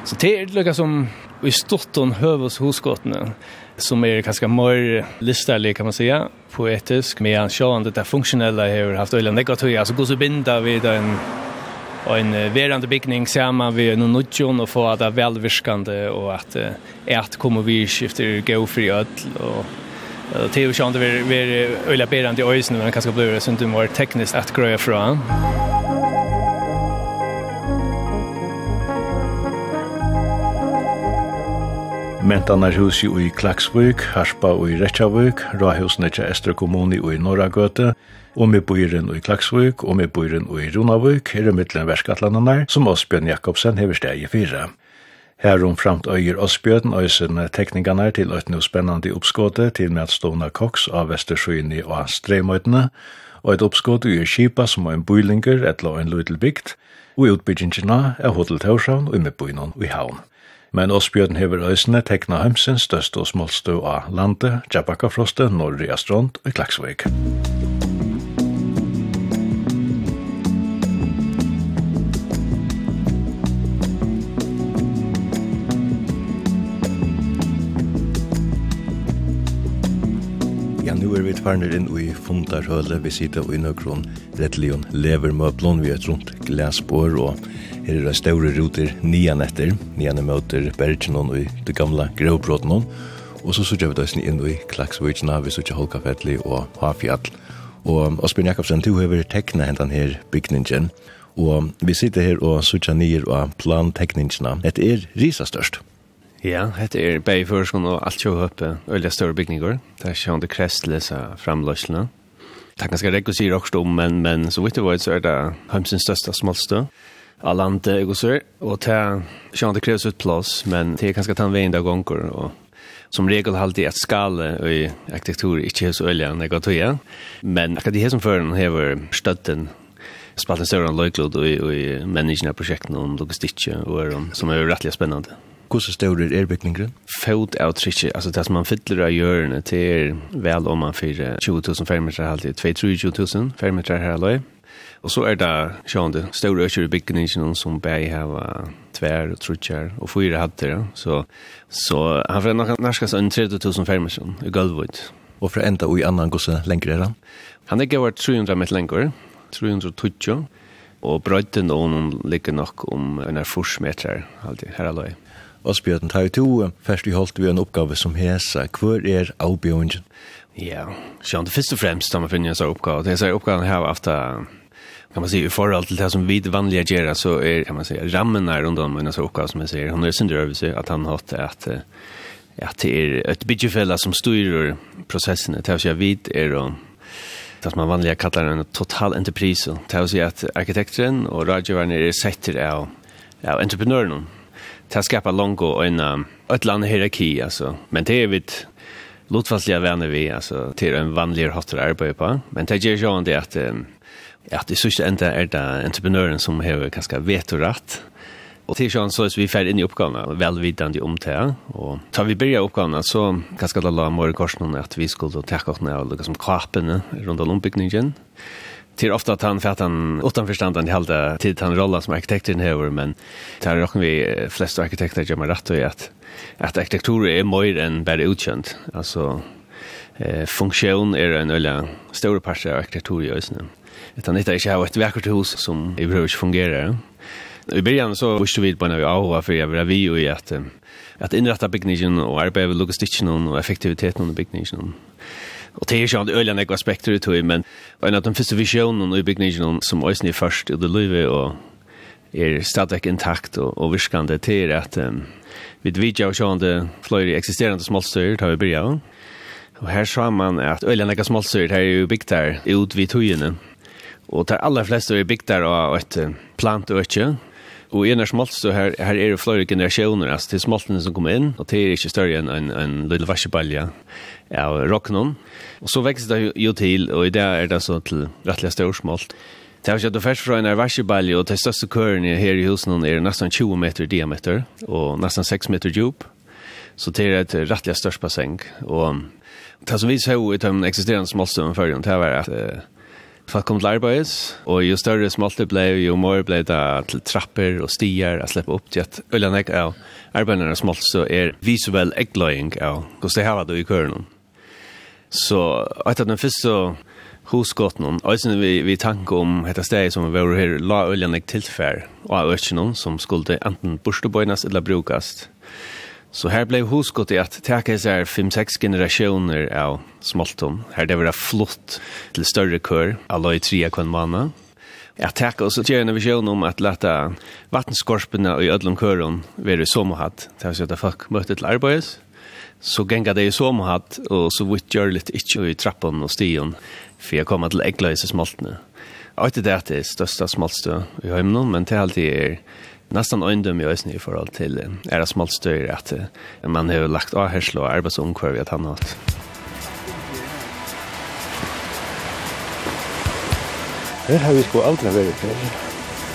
Så det är lika som vi stotton hövs hos skottene som är ganska mer listerlig, kan man säga poetisk med en sjön det funktionella har haft eller negativa altså går så binda vid en en verande byggning samman vi en nutjon och få att det är og och att ät kommer vi skifter gå fri öll och Det är ju sjönt det vi är öjla berande i öjsen, men kanskje blir det så du må tekniskt att gröja från. Mentanarhusi i Klaksvik, Harspa i Rettjavøk, Rahusne til Ester kommune i Norragøte, og med bøyren i Klaksvik og med bøyren i Runavik, er det mittlen verskatlandene som Osbjørn Jakobsen hever steg i fire. Herum framt øyer Åsbjørn øysene teknikerne til et noe spennende oppskåte til med at stående koks av Vestersøyene og Stremøytene, og et oppskåte i Kipa som er en bøylinger etter en løytelbygd, og utbyggingene er Hotel Torshavn og med bøyene i Havn. Men Åsbjørn hever øysene tekna heimsins største og smolstu av landet, Tjabakkafroste, Norri Astrond og Klaksvøk. Ja, nu er vi tvarnir inn i fundarhøle, vi sitter i nøkron rettelion levermøblon, vi er rundt glasbår og Her er større ruter nian etter, nian møter Bergen og i det gamla gråbråten og så sørger vi da inn i Klaksvøkjena, vi sørger Holkafetli og Hafjall. Og Asbjørn Jakobsen, du har tekna hentan her bygningen, og vi sitter her og sørger nyer og plantekningene. Det er risa størst. Ja, det er bare i førskolen og alt kjøy oppe, øyla større bygninger. Det er kjøy det krestløse framløsene. Det er ganske rekkosir også, men, men så vidt det var så er det Heimsens største smalstø av landet, og så, og det er kjenner det kreves ut plass, men det er ganske tann veien vei gonger, og som regel alltid at skala i arkitektur ikke er så øyelig enn jeg går tog men akkurat det her som føren hever støtten, spalt en større løyklod og, i menneskene av prosjekten om logistikk og er, som er rettelig spennende. Hvordan større er bygningren? Fot av trykje, altså det som man fyller av hjørnet, det er vel om man fyrer 20 000 fermeter halvtid, 22 000 fermeter her løy, Og så er det sjående store økker i bygningen som bare har tvær og trutjer og fyra hatter. Så, så han får nok norskast enn 30.000 fermersen i Gulvud. Og for enda og i annan gosse lenger er han? Han er gavart 300 meter lenger, 320, og brøyden og noen ligger nok om en er meter alltid, her aløy. Asbjørn, tar vi to først vi holdt vi en oppgave som hesa. Hvor er avbjørnjen? Ja, sjående først og fremst da man finner en sånn oppgave. Det er sånn oppgave her av kan man säga i förhåll till det som vid vanliga gera så är kan man säga rammen är runt om men så också som jag säger. Hon är synd över sig att han har haft att ja, det är ett bidjefälla som styr processen. Det vill säga vid är då det som man vanliga kallar en total entrepris det vill säga att arkitekten och rådgivaren är sätter av av entreprenören. Det skapar långt och en ett land hierarki alltså. Men det är vid lotfastliga vänner vi alltså. Till en vanlig hotar arbete på. Men det ger ju ändå att ja det är så enda er det entreprenøren som har kanskje vetorett, Og til sånn så er vi ferdig inn i oppgavene, velvidende om det. Og tar vi börja oppgavene, så kan skal la Måre Korsen at vi skulle ta oss ner og lukke som kapene rundt om ombygningen. till ofta att han fatt han utanforstand han hade tid han rolla som arkitekten hever, men til råkken vi flest arkitekter gör meg rätt og att arkitektur är mer än bara utkänt alltså eh, funktion är en eller store part av arkitektur i øsene. Utan det är inte ett vackert hus som i brukar fungera. I början så visste vi på när vi av för jag vi och att att inrätta byggnaden och arbeta med logistiken och effektiviteten under byggnaden. Och det är ju inte öliga några aspekter det tror men en av de första visionen i byggnaden som ösn i först i det livet och är stadig intakt och, och viskande till att um, vid vidja och sjönde flöjde existerande smålstyr tar vi börja. Och här sa man att öliga några smålstyr här är ju byggt där ut vid tujene Og de aller fleste er bygd der av et plant og ikke. Og i en av så her, her er det flere generasjoner, altså til smoltene som kommer inn, og det er ikke større enn en, en lille varsebalje av rocknon. Og så vekst det jo til, og i det er det så til rettelig større smolt. Det har skjedd at først fra en varsebalje, og til største køren her i husen er nesten 20 meter diameter, og nesten 6 meter djup. Så det er et rettelig størst basseng. Og det som vi så av den eksisterende smoltene før, det var at Folk kom til arbeids, og jo større smalte ble, jo mer ble det til trapper og stier å slippe opp til at øyne jeg av arbeidene smalt, så er visuell eggløying av hvordan det har vært i køren. Så etter den første hosgåten, og jeg vi, vi tanke om dette stedet som vi var her, la øyne jeg tilfær av øyne som skulle enten borstebøynes eller brukast. Så här blev huskot i at täcka så här 5-6 generationer av smoltom. Här det var flott till större kör, alla i trea kvann manna. Jeg tackar også att en vision om att låta vattenskorporna i ödlom kören vara i sommarhatt. Det vill att folk møtte til arbeids. Så gänga det i sommarhatt och så vitt gjør litt inte i trappan och stien, För jag kommer til ägglöjse smoltna. Jag vet inte det er det är största smoltstö i hemmen, men det är alltid är nästan öndöm jag i förhåll till era smalt större att man har lagt av härsla och arbetsomkvar att han har Her har vi sko aldri vært før.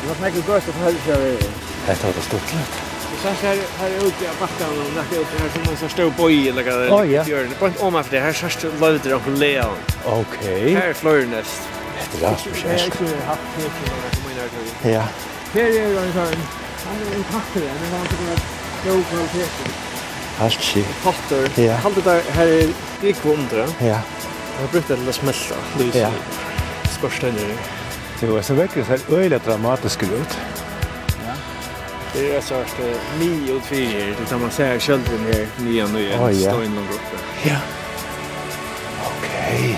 Det var nekket godt at her ikke vært. Dette var stort lett. Og så här, här är ute av backen och nekket ute här som en sån stor boj eller vad det er. Ja, ja. Det er bare om efter det, her sørst løyder og lea. Okej. Här är flørenest. Det är rast för sørst. Jeg har inte haft helt til å komme. Ja. Här är jo en sån Han är en tackare, men han tycker att god kvalitet. Allt shit. Potter. Ja. Han det där här är gick undra. Ja. Jag brukte det smälta. Ja. Skorstenar. Det var så verkligen så här öjligt dramatiskt ut. Ja. Det är så att nio och fyra, det kan man säga skölden här, nio och nio, oh, ja. står inom gruppen. Ja. Okej.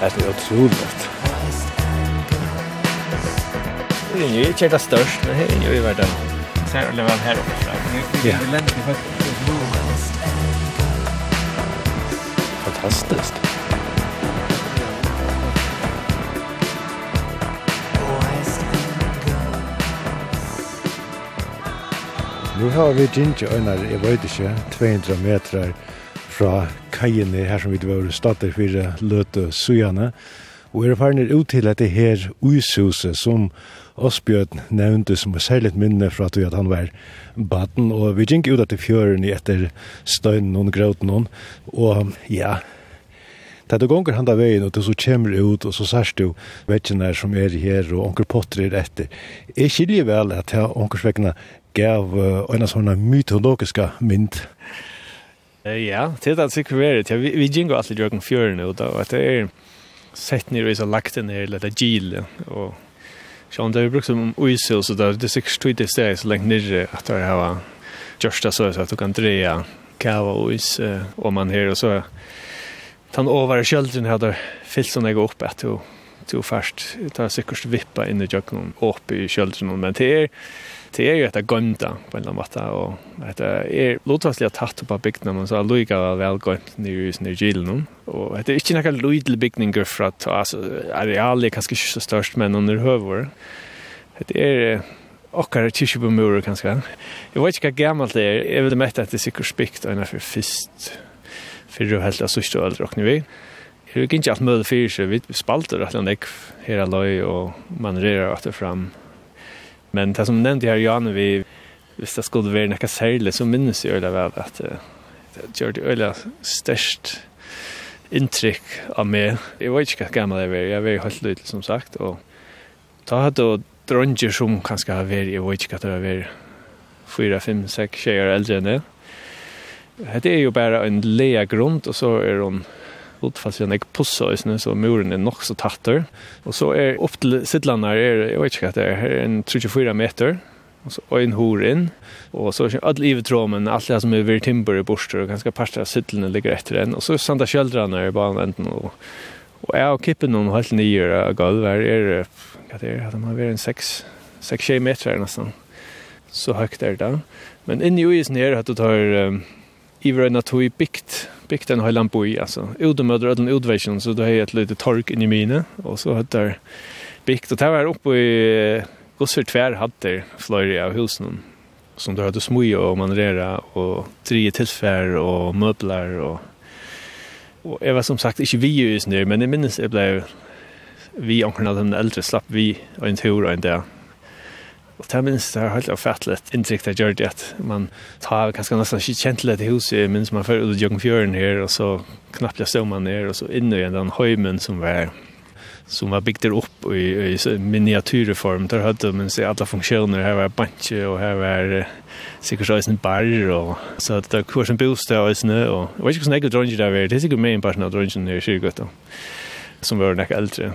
Okay. Det är otroligt. Det är ju inte det störst, men det är ju i världen. Så här lever här uppe. fram. Ja. Fantastiskt. Nu har vi Ginger Øynar, jeg vet ikke, 200 meter fra kajene her som vi var stadig for løte sujane. Og er ferdig ut til dette her uishuset som Osbjørn nevnte som er særlig minne fra at, at han var baden, og vi gikk ut til fjøren etter støynen og grøten, og ja, Da du gonger handa veien, og du så kommer ut og så sørst du vekkene som er her og onker potter er etter. Jeg skiljer vel at jeg onkers vekkene gav uh, en sånn mytologiska mynd. Uh, ja, det er det sikkert vært. Vi, vi gjengår alltid jøkken fjøren ut og det er sett ned så lagt ned eller det er gil og Så det er brukt som uisil, så där det sikkert tog det sägs så lengt ner at det här just så så att du kan dreja kava ois om man her, og så tan over skölden hadde fyllt sånn jeg opp att to først, ta sikkert vippa inn i jökken opp i kjölden men det er det er jo etter gømta på en eller annen måte og det er lotvastlig at tatt på bygdene, men så er loiga var vel gømt nere i sinne gilen og det er ikke noen loidel bygninger for at altså, arealet er kanskje ikke så størst men under høver det er okkar tisje på murer kanskje jeg vet ikke hva gammalt det er jeg vil mette at det er sikkert spikt og enn er for fyrst. Fyrir og helt av sørste og aldri okne vi Jeg vil ikke alt møte fyrir seg, Vi spalter at han gick og man och at det fram. Men det som nevnte her, Jan vi hvis det skulle være noe særlig, så minns jag det väl att det gjør det øyla størst inntrykk av meg. Jeg vet inte hur gammal jag var. Jag var helt liten som sagt. og da hadde jeg dronjer som kanskje har vært, jeg vet ikke hva det var, fyra, fem, seks, tjejer eldre enn det. Det er jo bare en lea grunn, og så är hon utfallet siden jeg pusser øsene, så muren er nok så tatter. Og så er opp til är er, jeg vet ikke hva det er, her er en 34 meter, och så en hor in. Och så all ivetråmen, allt det som är vid timber i borster och ganska parter av sittlene ligger efter den. Och så sanda skjöldrarna i bara enden och och jag och kippen någon helt år av golv. Här är vad det är det, man varit en 6 6 meter nästan. Så högt är det men inne i isen här att du tar um, i vrena tog i bikt bygde en hel boi, alltså. og den udvägen, så då har jag ett litet tork in i mine, och så har jag byggt, och det var uppe i gossar tvär hade flöjriga av husen, som då hade smoj og manrera, och tre tilfær och möbler, och og jeg var som sagt ikke vi just nu, men jeg minnes jeg blev vi ankarna den äldre slapp vi en tur og en dag. Og det minns det har helt avfattelig inntrykk det gjør det at man tar kanskje nesten ikke kjent litt i huset, minns man fører ut i Jøgenfjøren her, og så knappt jeg stod man ned, og så inne i den høymen som var som var byggt upp i, i i miniatyrform. Der hadde man seg alle funksjoner. Her var banche og her var uh, sikkert så en bar Og, så att det kurs en bostad og sånn. Og jeg vet ikke hvordan jeg dröngen där var. Det er sikkert mer enn person av dröngen i kyrkot som var näka eldre.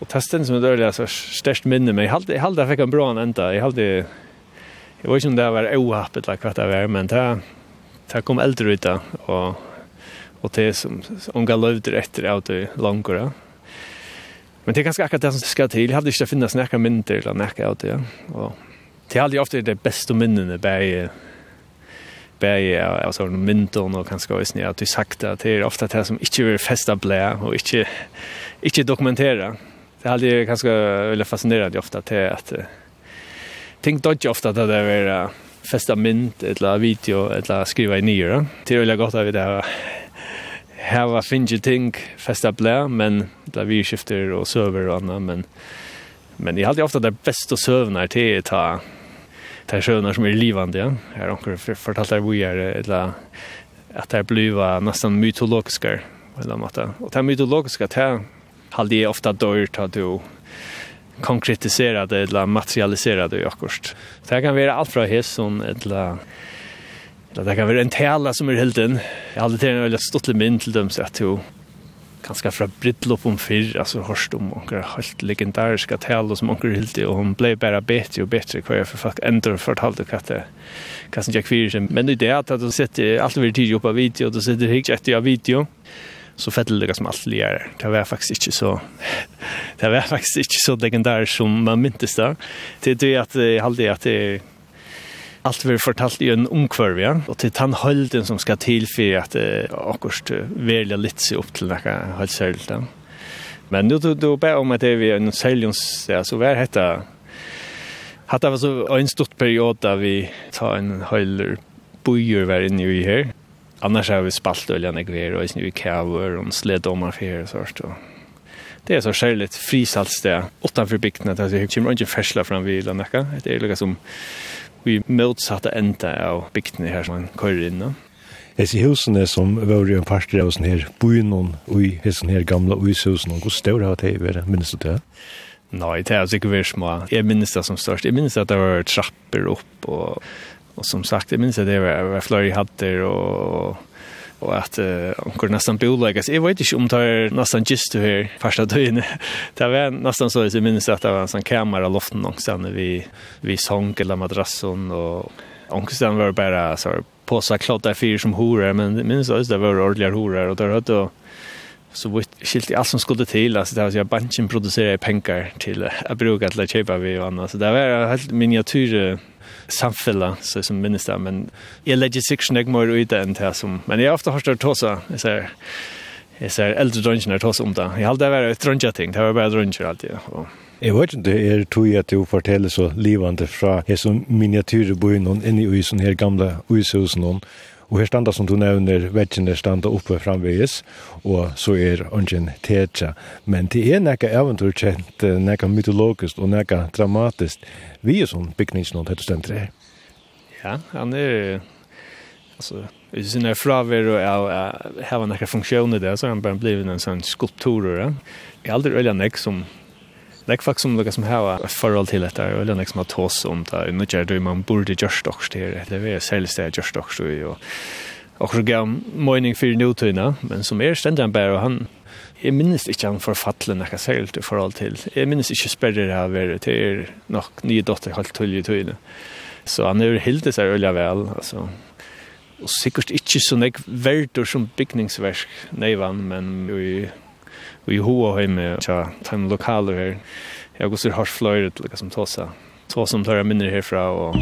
Og testen som er dårlig, altså, størst minne mig. Jag hade jag hade fick en bra enda. Jeg hade jeg vet ikke om det var ohappet eller hva det var, men det, det kom eldre ut da, og, og det som unga løvder etter av det långkora. Men det er ganske akkurat det som skal til. Jeg hade ikke finnas näka mindre eller nekka av det. Og det är alltid det bästa minnena bär bär av sådana myndon og kanskje också at du sagt at Det er ofta det som inte vill festa blæ og ikkje ikkje dokumentera det hade alltid ganska eller fascinerande ofta till att tänk dodge ofta att det är festa mynt eller video eller skriva i nyra. Det är väl gott att vi det här här var finge ting festa blä men där vi skifter och server och annat men men det är alltid ofta det bästa sövnar till att ta ta sjönar som är livande ja. Jag har fortalt att vi är eller att det blir nästan mytologiska eller något. Och det mytologiska det halde jeg ofta dör ta du konkretisera det eller materialisera det akkurat. Så det kan vara allt från hæsson eller eller det kan vara en tala som är helt en. Jag hade till en väldigt stort min till dem så att du ganska fra Bridlop om fyr, altså hørst om onker helt legendariska tala som onker hilti, og hun blei bare betre og betre hver jeg for folk endur fortalte hva det hva som jeg kvirer seg. Men det er at du sitter alt over tid på video, du sitter hygg etter video, så fett det som allt ligger. Det var faktiskt inte så det var faktiskt inte så legendar som man minns det. Det det att jag hade att det allt vi fortalt i en omkvarv, ja. Og til den holden som skal til for at eh, akkurat velja litt seg opp til noe holdsøylt, ja. Men nu du, du ber om at det vi en sølgens, ja, så var dette Hatta var så en stort period där vi tar en höjler bojur var inne i här annars har vi spalt öljan i gver och nu i kavor och sleddomar för er och sånt. Det är så skärligt frisaltste utanför bygden att det kommer inte färsla fram vid Lannaka. Det är lika som vi motsatta ända av bygden här som man kör in. Hesi husene som var jo en parster av sånne her byen og i sånne her gamle uishusene, hvor større har det vært, minnes du det? Nei, det er sikkert vært små. Jeg minnes det som størst. Jeg minnes at det var trapper opp og Och som sagt, jag minns att det var, var flöj hatter och och att hon uh, nästan bolagas. Jag vet inte om det är nästan just här första dagen. det var nästan så att jag minns att det var en sån kammare av loften någonstans vi, vi sång eller madrassen och ångsten var bara så påsa kloddar fyra som horar men minns att det var ordliga horar och där hade så vitt skilt allt som skulle till alltså det var så jag banken producerade pengar till att bruka till att köpa vi och annars så det var helt miniatyr samfella så som minns det men jag lägger sig snägg mer ut än det som men jag ofta har stört tossa så här Jeg ser eldre drønnsene er tås om det. Jeg halte det var et ting, det var bare drønnsjer alltid. Og... Jeg vet ikke, det er tog at du forteller så livande fra jeg som miniatyrbøyen inni i uisen her gamle uishusen. Og her standa som du nevner, vekkene standa oppe framvegis, og så er ungen tetja. Men det er nekka eventur kjent, nekka mytologisk og nekka dramatisk. Vi er sånn bygningsen bygningsnån, hette stendere. Ja, han er, altså, hvis han er fraver og jag har några funktioner där så han bare blivit en sånn skulptur Jeg har aldri øyla nek som det är faktiskt som något som har ett förhåll till detta och det är liksom att ta oss om det. Nu är det man borde görs dock till det. Det är säljs det görs dock till och och så gav mening för nutuna men som är ständigt bara han Jeg minnes ikke han forfattelig nekka særlig i forhold til. Jeg minnes ikke sperrer det her være til er nok nye dotter helt tull i tøyene. Så han er hildet seg øyla vel, altså. Og sikkert ikke så nek verdur som bygningsverk, nei men vi i hoa heime tja time lokaler her. Jeg går så har fløyret liksom tåsa. Tåsa som tar jeg minner herfra og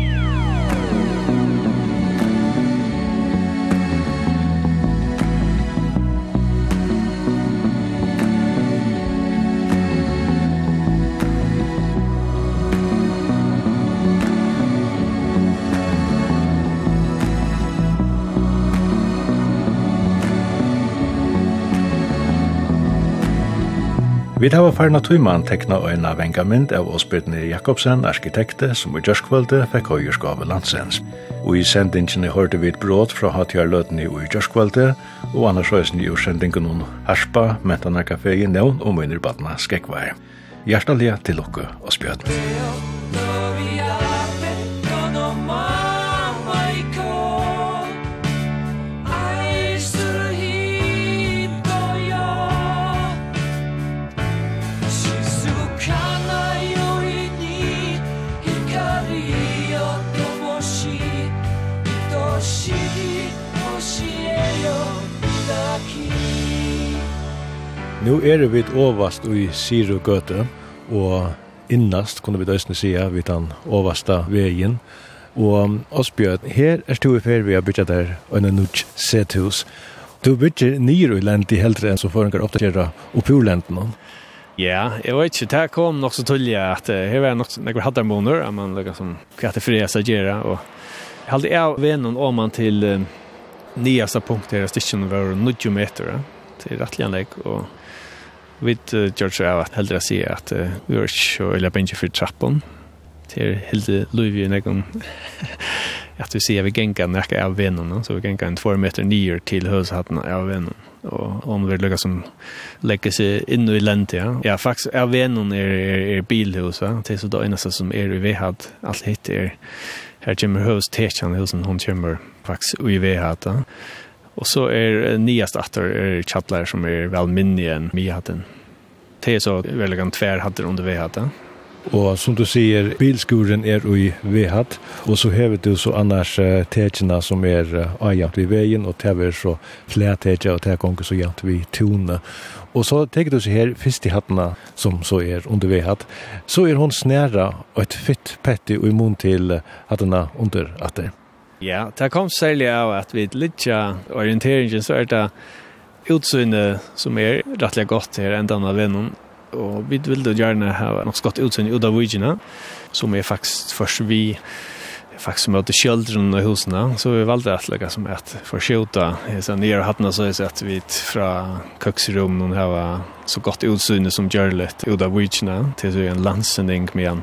Vi hava farna tøyman tekna øyna vengamynd av Åsbjørnir Jakobsen, arkitekte, som i Gjørskvalde fekk høyerskave landsens. Og i sendingene hørte vi et bråd fra Hatjarløtene i Gjørskvalde, og annars høysen i sendingen om Harspa, Mentana Café i nevn og Møynerbatna Skekvær. Hjertelig til lukke, Åsbjørn. Åsbjørn. Nu er vi ovast i Siru Gøte, og innast, kunne vi døysene sija, vi den oversta veien. Og Osbjørn, her er stod i fer vi har bygget der, og en nødt sethus. Du bygger nyr i land i heldre enn som forengar oppdatera opurlenden. Ja, jeg vet ikke, det kom nok så tullig at her var nok nekker haddarmoner, at man liksom kvette fri å gjøre, og jeg halde av vennen om man til um, nyaste punkt her, stikken var 90 meter, til rettelig anlegg, og Vi uh, gjør så av at heldre å si at uh, vi var ikke så øyla bensje for trappen. Det er heldig lov i nekken at vi sier vi genga nekka av vennene, så vi genga en 2 meter nyer til høyshatten av vennene. Og om vi lukka som legger seg inn i lente, ja. Ja, faktisk av vennene er, er, er bilhus, ja. Det er så det eneste som er i vehad, alt hitt er her kommer høys tekjan, høysen hun kommer faktisk i vehad, ja. Og så er nyast atter er chatlar som er vel minni enn vi hadde. Det er så veldig gant tver hatter under vi hadde. Og som du sier, bilskuren er i Vehat, og så hever du så annars uh, tekjene som er uh, ajant ved veien, og tever så flere tekjer, og tever konkur så jant ved tone. Og så tenker du så her, fyrst i hattena som så er under Vehat, så er hon snæra og et fytt petti og mun til hattena under atter. Ja, det kom særlig av at vi litt orienteringen så er det utsynet som er rettelig godt her enda av vennen. Og vi vil gjerne ha noe godt utsynet ut av vujene, som er faktisk først vi faktiskt mot sköldren och husen så vi valde att lägga som ett förskjuta så nere hatten så är att vi från köksrum någon här var så gott utsyn som görlet uda witchna. Till så en landsending med en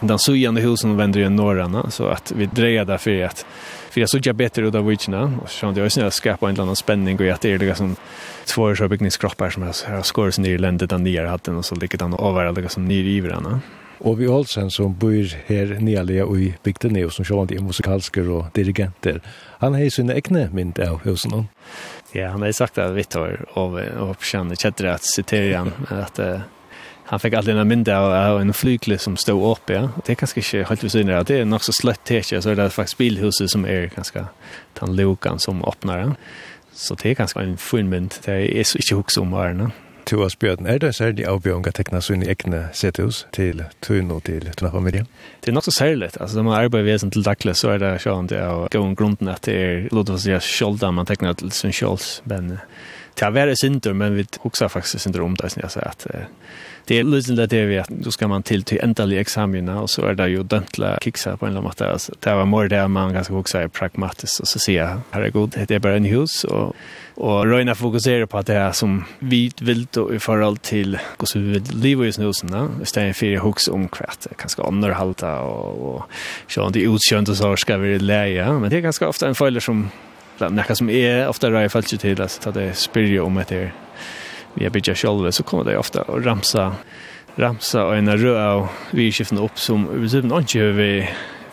den sujande husen vänder ju norrarna. Så att vi drejer där för att för jag såg jag bättre uda witchna. Och så det är snälla skapa en annan spänning och att det är liksom två så byggningskroppar som har skårs ner i ländet där ner hatten och så likadant överallt som ner i varandra Ovi Olsen som bor her nyalega i bygden og som sjående er musikalsker og dirigenter. Han har sin egne mynd av husen. Ja, han har sagt det vitt år og og kjenner kjetter at sitere han at uh, han fick alltid en mynd av en flyglig som stod upp, ja. Det är kanske inte helt vid sidan Det är nok så slött tekje, så det faktisk faktiskt bilhuset som är ganska den lokan som åpner den. Så det är ganska en fin mynd. Det är ikke inte om varandra. Ja to av spjøten. Er det særlig avbjørn å tekne i egne sethus til tøyen og til tøyen familie? Det er nok så særlig. Altså, når man arbeider vesen til daglig, så er det sånn det å gå om grunden at det er, låt oss si, skjolda man tekner til sin skjolds. Men det er vært synder, men vi hokser faktisk synder om det, som jeg sier, at det är lösen där det är att då ska man till till ändliga examina och så är det ju dentla kicksa på en lång matta alltså det var mer det man ganska också är pragmatiskt och så ser jag herregud det är bara en hus och och Röjna fokuserar på att det är som vi vill då i förhåll till hur vi vill leva i snusen istället för hooks om kvart ganska underhalta och, och så det utskönt och så ska vi lära men det är ganska ofta en följer som Nekka som er ofta rei falsk til, altså, det spyrir jo om etter vi bygger själva så kommer det ofta och ramsa ramsa och en röd och vi skiftar upp som vi ser inte vi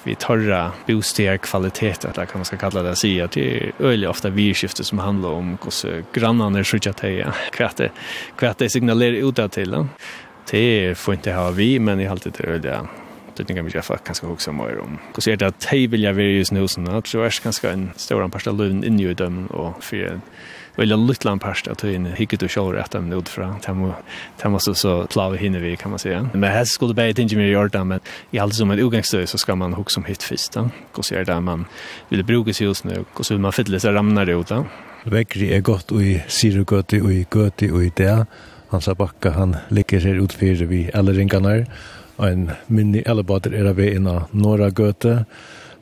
vi torra bostäder kvalitet att kan man ska kalla det sig att det är öle ofta vi skiftar som handlar om hur grannarna skjuter till kvätte kvätte signalerar utåt till det får inte ha vi men i allt det öliga det tänker jag för kanske också mer om. Och så är det att hej vill jag vara just nu så att det är kanske en stor anpassad lön in i dem och för eller lite parst att in hicket och shoulder att dem ut från tam så så plava hinner vi kan man säga men här skulle det inte mer göra men i allt som ett ogångsstöd så ska man hugga som hit först då går så där man vill bruka sig just nu och så man fyller sig ramnar det ut då Vekri er godt i Sirugøti og i Gøti og i det. Hans bakka han ligger her utfyrir vi alle ringene. En minni elebater er av vi inna Norra Gøte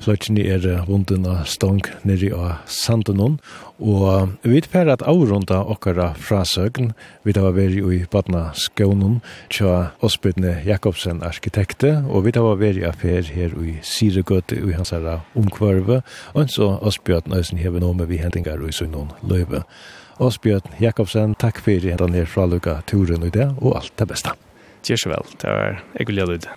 så ikke er vunden av stong nere av sandenon, og vi per at avrunda okkara frasøgn, vi har vært i badna skånen, tja Osbjørne Jakobsen arkitekte, og vi har vært i affær her i Siregøte i hans herra omkvarve, og så Osbjørn Øysen hever nå med vi hendinger i søgnon løyve. Osbjørn Jakobsen, takk fyrir denne her turen i det, og alt det beste. Tjers vel, det var ekkulja lyd.